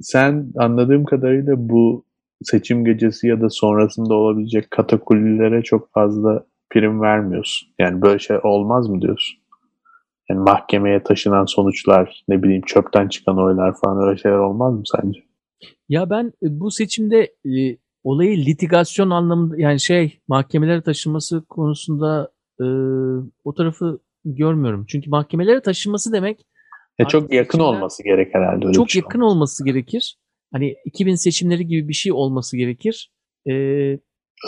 sen anladığım kadarıyla bu seçim gecesi ya da sonrasında olabilecek katakullilere çok fazla prim vermiyorsun. Yani böyle şey olmaz mı diyorsun? Yani mahkemeye taşınan sonuçlar, ne bileyim çöpten çıkan oylar falan öyle şeyler olmaz mı sence? Ya ben e, bu seçimde e, olayı litigasyon anlamında yani şey mahkemelere taşınması konusunda e, o tarafı görmüyorum. Çünkü mahkemelere taşınması demek Ya çok Artık yakın seçimler- olması gerek herhalde. Öyle çok şey yakın olması gerekir. Hani 2000 seçimleri gibi bir şey olması gerekir. Ee,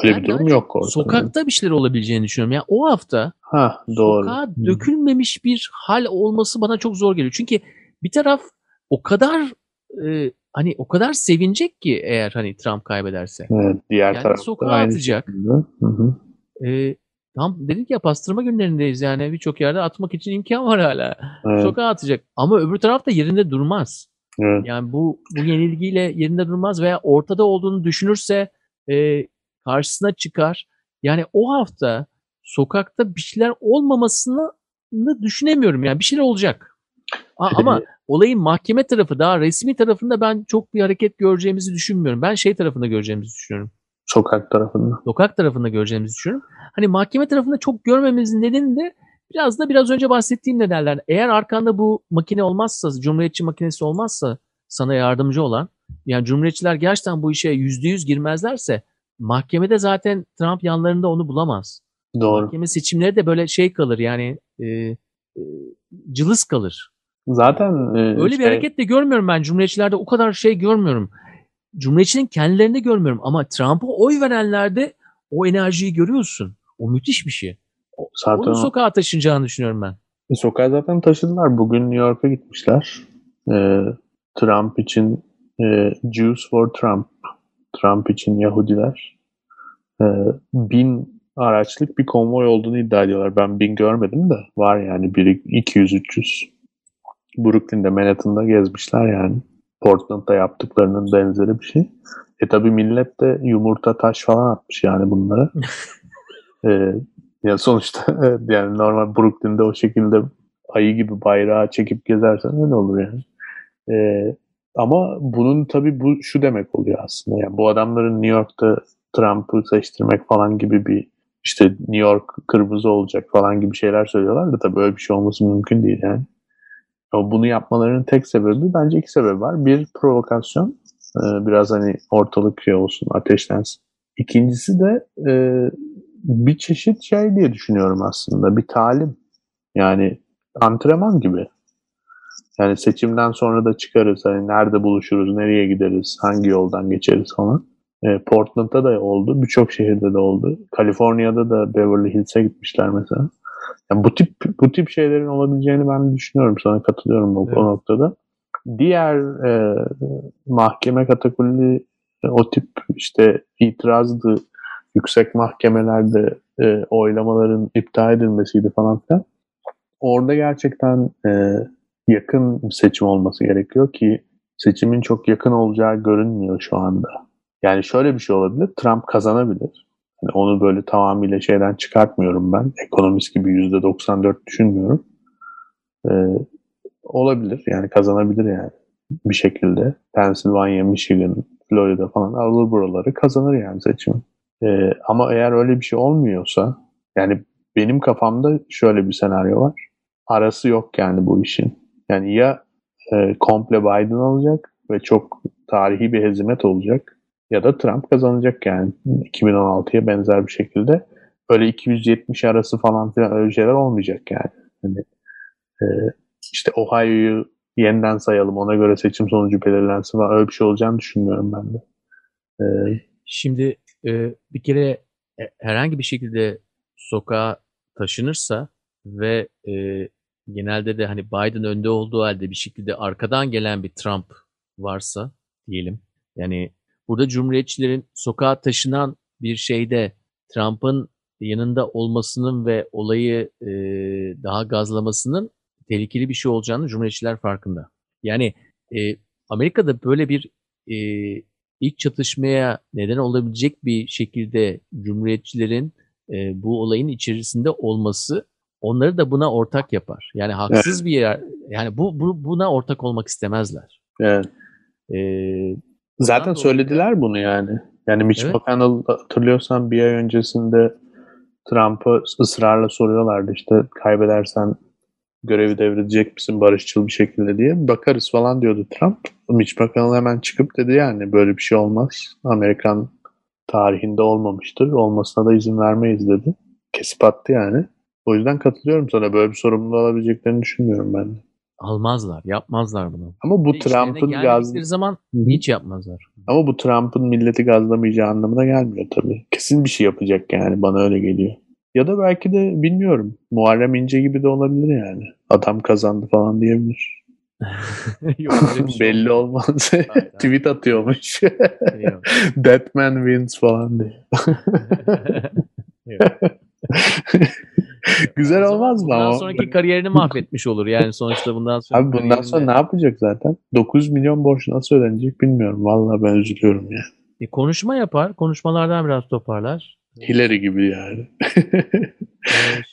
Öyle bir durum yok ortada. sokakta bir şeyler olabileceğini düşünüyorum. Yani o hafta Ha doğru. sokağa Hı. dökülmemiş bir hal olması bana çok zor geliyor. Çünkü bir taraf o kadar e, hani o kadar sevinecek ki eğer hani Trump kaybederse. Evet, diğer Yani tarafta sokağa aynı atacak. şekilde. Hı hı. E, tam dedik ya pastırma günlerindeyiz yani birçok yerde atmak için imkan var hala. Evet, Sokağa atacak ama öbür taraf da yerinde durmaz. Evet. Yani bu bu yenilgiyle yerinde durmaz veya ortada olduğunu düşünürse e, karşısına çıkar. Yani o hafta sokakta bir şeyler olmamasını düşünemiyorum. Yani bir şeyler olacak. A- ama olayın mahkeme tarafı daha resmi tarafında ben çok bir hareket göreceğimizi düşünmüyorum. Ben şey tarafında göreceğimizi düşünüyorum. Sokak tarafında. Sokak tarafında göreceğimizi düşünüyorum. Hani mahkeme tarafında çok görmememizin nedeni de biraz da biraz önce bahsettiğim nedenler. Eğer arkanda bu makine olmazsa, cumhuriyetçi makinesi olmazsa sana yardımcı olan, yani cumhuriyetçiler gerçekten bu işe yüzde yüz girmezlerse mahkemede zaten Trump yanlarında onu bulamaz. Doğru. Mahkeme seçimleri de böyle şey kalır yani e, e, cılız kalır. Zaten e, Öyle şey, bir hareket de görmüyorum ben. Cumhuriyetçilerde o kadar şey görmüyorum. Cumhuriyetçinin kendilerinde görmüyorum ama Trump'a oy verenlerde o enerjiyi görüyorsun. O müthiş bir şey. Zaten Onu sokağa taşınacağını düşünüyorum ben. E, sokağa zaten taşıdılar. Bugün New York'a gitmişler. E, Trump için e, Jews for Trump. Trump için Yahudiler. E, bin araçlık bir konvoy olduğunu iddia ediyorlar. Ben bin görmedim de var yani biri 200-300. Brooklyn'de, Manhattan'da gezmişler yani. Portland'da yaptıklarının benzeri bir şey. E tabi millet de yumurta taş falan atmış yani bunlara. e, ya sonuçta yani normal Brooklyn'de o şekilde ayı gibi bayrağı çekip gezersen öyle olur yani. Ee, ama bunun tabii bu şu demek oluyor aslında. Yani bu adamların New York'ta Trump'ı seçtirmek falan gibi bir işte New York kırmızı olacak falan gibi şeyler söylüyorlar da tabii öyle bir şey olması mümkün değil yani. Ama bunu yapmalarının tek sebebi bence iki sebebi var. Bir provokasyon. Biraz hani ortalık şey olsun, ateşlensin. İkincisi de bir çeşit şey diye düşünüyorum aslında. Bir talim. Yani antrenman gibi. Yani seçimden sonra da çıkarız. Hani nerede buluşuruz, nereye gideriz, hangi yoldan geçeriz falan. E, Portland'da da oldu. Birçok şehirde de oldu. Kaliforniya'da da Beverly Hills'e gitmişler mesela. Yani bu tip bu tip şeylerin olabileceğini ben düşünüyorum. Sana katılıyorum o, Evet. o noktada. Diğer e, mahkeme katakulli e, o tip işte itirazdı yüksek mahkemelerde e, oylamaların iptal edilmesiydi falan filan. Orada gerçekten e, yakın seçim olması gerekiyor ki seçimin çok yakın olacağı görünmüyor şu anda. Yani şöyle bir şey olabilir. Trump kazanabilir. Yani onu böyle tamamıyla şeyden çıkartmıyorum ben. Ekonomist gibi %94 düşünmüyorum. E, olabilir. Yani kazanabilir yani bir şekilde. Pennsylvania, Michigan, Florida falan alır buraları kazanır yani seçimi. Ee, ama eğer öyle bir şey olmuyorsa yani benim kafamda şöyle bir senaryo var. Arası yok yani bu işin. Yani ya e, komple Biden alacak ve çok tarihi bir hezimet olacak ya da Trump kazanacak yani 2016'ya benzer bir şekilde. Öyle 270 arası falan filan öyle şeyler olmayacak yani. Hani, e, işte Ohio'yu yeniden sayalım ona göre seçim sonucu belirlensin falan öyle bir şey olacağını düşünmüyorum ben de. Ee, Şimdi e, bir kere e, herhangi bir şekilde sokağa taşınırsa ve e, genelde de hani Biden önde olduğu halde bir şekilde arkadan gelen bir Trump varsa diyelim. Yani burada cumhuriyetçilerin sokağa taşınan bir şeyde Trump'ın yanında olmasının ve olayı e, daha gazlamasının tehlikeli bir şey olacağını cumhuriyetçiler farkında. Yani e, Amerika'da böyle bir e, ilk çatışmaya neden olabilecek bir şekilde cumhuriyetçilerin e, bu olayın içerisinde olması onları da buna ortak yapar. Yani haksız bir yer yani bu, bu buna ortak olmak istemezler. evet. E, Zaten söylediler bunu yani. Yani Mitch Evet. McConnell hatırlıyorsan bir ay öncesinde Trump'a ısrarla soruyorlardı işte kaybedersen görevi devredecek misin barışçıl bir şekilde diye. Bakarız falan diyordu Trump. Mitch McConnell hemen çıkıp dedi yani böyle bir şey olmaz. Amerikan tarihinde olmamıştır. Olmasına da izin vermeyiz dedi. Kesip attı yani. O yüzden katılıyorum sana. Böyle bir sorumluluğu alabileceklerini düşünmüyorum ben de. almazlar, yapmazlar bunu. Ama bu Trump'ın gaz... zaman hiç yapmazlar. Ama bu Trump'ın milleti gazlamayacağı anlamına gelmiyor tabii. Kesin bir şey yapacak yani bana öyle geliyor. Ya da belki de bilmiyorum. Muharrem İnce gibi de olabilir yani. Adam kazandı falan diyebilir. Yok şey Belli olmaz. Tweet atıyormuş. Batman wins falan diye. Güzel olmaz mı bundan ama? sonraki kariyerini mahvetmiş olur. Yani sonuçta bundan sonra Abi bundan sonra ne yapacak zaten? 9 milyon borç nasıl ödenecek bilmiyorum. Vallahi ben üzülüyorum ya. E, konuşma yapar. Konuşmalardan biraz toparlar. Hillary gibi yani.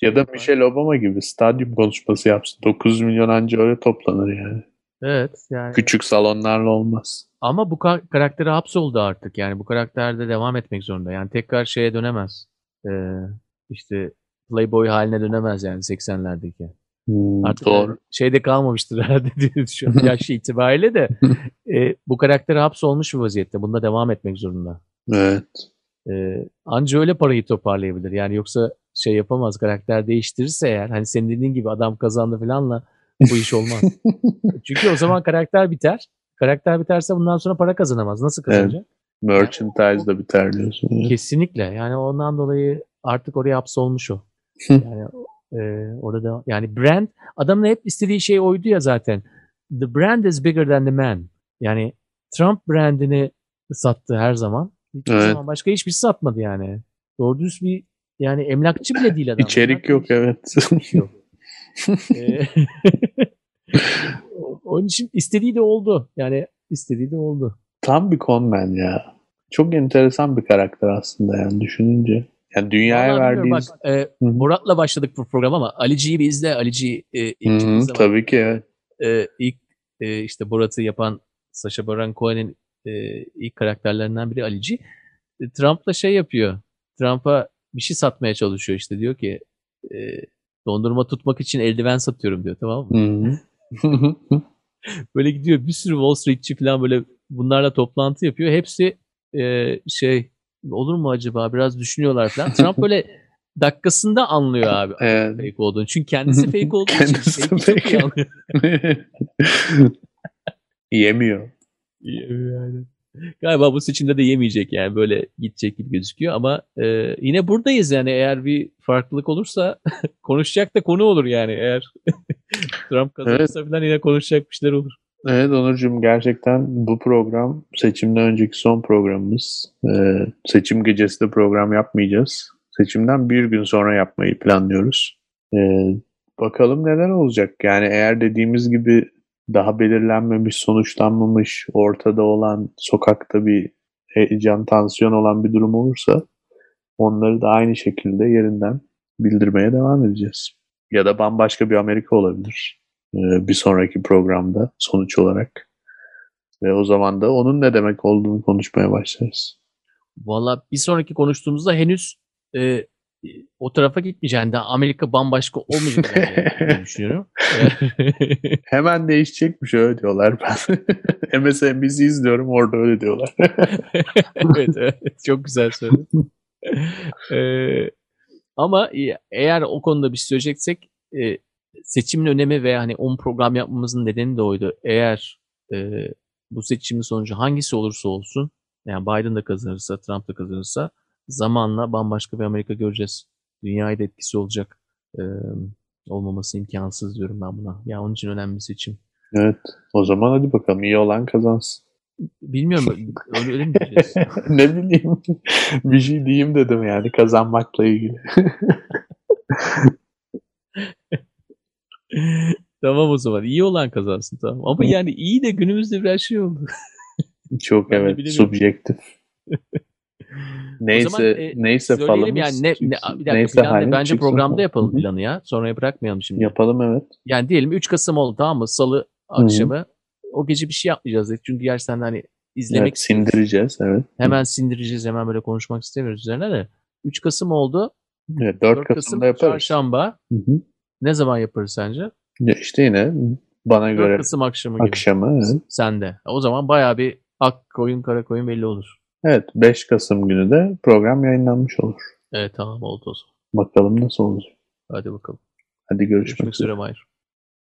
Şey Ya da yapar. Michelle Obama gibi stadyum konuşması yapsın. 9 milyon anca öyle toplanır yani. Evet yani. Küçük salonlarla olmaz. Ama bu ka- karakteri hapsoldu artık. Yani bu karakter de devam etmek zorunda. Yani tekrar şeye dönemez. Ee, işte Playboy haline dönemez yani 80'lerdeki. Hmm, Artık doğru. yani şeyde kalmamıştır herhalde diye düşünüyorum yaş itibariyle de. e, bu karakter hapsolmuş bir vaziyette. Bunda devam etmek zorunda. Evet. Ee, anca öyle parayı toparlayabilir. Yani yoksa şey yapamaz. Karakter değiştirirse eğer hani senin dediğin gibi adam kazandı falanla bu iş olmaz. Çünkü o zaman karakter biter. Karakter biterse bundan sonra para kazanamaz. Nasıl kazanacak? Merchandise da biter diyorsun. ya. Kesinlikle. Yani ondan dolayı artık oraya hapsolmuş o. Yani e, orada yani brand adamın hep istediği şey oydu ya zaten. The brand is bigger than the man. Yani Trump brandini sattı her zaman. Hiçbir Evet. zaman başka hiçbir şey satmadı yani. Doğru düz bir yani emlakçı bile değil adam. İçerik Emlak yok evet. yok. Ee, Onun için istediği de oldu. Yani istediği de oldu. Tam bir conman ya. Çok enteresan bir karakter aslında yani düşününce. Yani dünyaya Vallahi Bak, e, Murat'la başladık bu program ama Alici'yi bir izle. Alici'yi e, ilk Hı hı, çıktığı zaman tabii ki evet. e, ilk e, işte Borat'ı yapan Sacha Baron Cohen'in e, ilk karakterlerinden biri Alici. E, Trump'la şey yapıyor. Trump'a bir şey satmaya çalışıyor işte diyor ki e, dondurma tutmak için eldiven satıyorum diyor tamam mı? Böyle gidiyor bir sürü Wall Street'çi falan böyle bunlarla toplantı yapıyor. Hepsi e, şey olur mu acaba biraz düşünüyorlar falan. Trump böyle dakikasında anlıyor abi evet. fake olduğunu. Çünkü kendisi fake olduğu için Kendisi çok iyi fake. anlıyor. Yemiyor. Yani. Galiba bu seçimde de yemeyecek yani böyle gidecek gibi gözüküyor ama e, yine buradayız yani eğer bir farklılık olursa konuşacak da konu olur yani eğer Trump kazanırsa falan yine konuşacak bir şeyler olur. Evet Onurcuğum gerçekten bu program seçimden önceki son programımız. Ee, seçim gecesi de program yapmayacağız. Seçimden bir gün sonra yapmayı planlıyoruz. Ee, bakalım neler olacak. Yani eğer dediğimiz gibi daha belirlenmemiş, sonuçlanmamış, ortada olan, sokakta bir heyecan, tansiyon olan bir durum olursa onları da aynı şekilde yerinden bildirmeye devam edeceğiz. Ya da bambaşka bir Amerika olabilir e, bir sonraki programda sonuç olarak. Ve o zaman da onun ne demek olduğunu konuşmaya başlarız. Valla bir sonraki konuştuğumuzda henüz e, o tarafa gitmeyecek. Yani daha Amerika bambaşka diye düşünüyorum. Hemen değişecekmiş öyle diyorlar ben. MSNBC izliyorum orada öyle diyorlar. evet, evet, çok güzel söyledin. Ee, ama eğer o konuda bir şey söyleyeceksek e, seçimin önemi ve hani 10 program yapmamızın nedeni de oydu. Eğer e, bu seçimin sonucu hangisi olursa olsun yani Biden da kazanırsa, Trump da kazanırsa zamanla bambaşka bir Amerika göreceğiz. Dünyaya da etkisi olacak. Ee, olmaması imkansız diyorum ben buna. Ya onun için önemli bir seçim. Evet. O zaman hadi bakalım iyi olan kazansın. Bilmiyorum öyle, öyle mi diyeceğiz? ne bileyim. bir şey diyeyim dedim yani kazanmakla ilgili. tamam o zaman. iyi olan kazansın tamam. Ama yani iyi de günümüzde biraz şey oldu. Çok Ben evet subjektif. neyse o zaman, e, neyse Söyleyelim yani ne, ne, bir dakika neyse planı- bence çıksın. programda yapalım Hı hı. planı ya. Sonraya bırakmayalım şimdi. Yapalım evet. Yani diyelim 3 Kasım oldu tamam mı? Salı akşamı. O gece bir şey yapmayacağız dedik. Çünkü gerçekten hani izlemek evet sindireceğiz evet. hemen sindireceğiz. Hemen böyle konuşmak istemiyoruz üzerine de. 3 Kasım oldu. Evet, 4, 4 Kasım'da Kasım yaparız. çarşamba. Hı hı. Ne zaman yaparız sence? Ya işte yine bana 4 göre Kasım akşamı gibi. akşamı evet. Sende. O zaman bayağı bir ak koyun kara koyun belli olur. Evet 5 Kasım günü de program yayınlanmış olur. Evet tamam oldu o zaman. Bakalım nasıl olur. Hadi bakalım. Hadi görüşmek, Görüşmek üzere. üzere Mahir.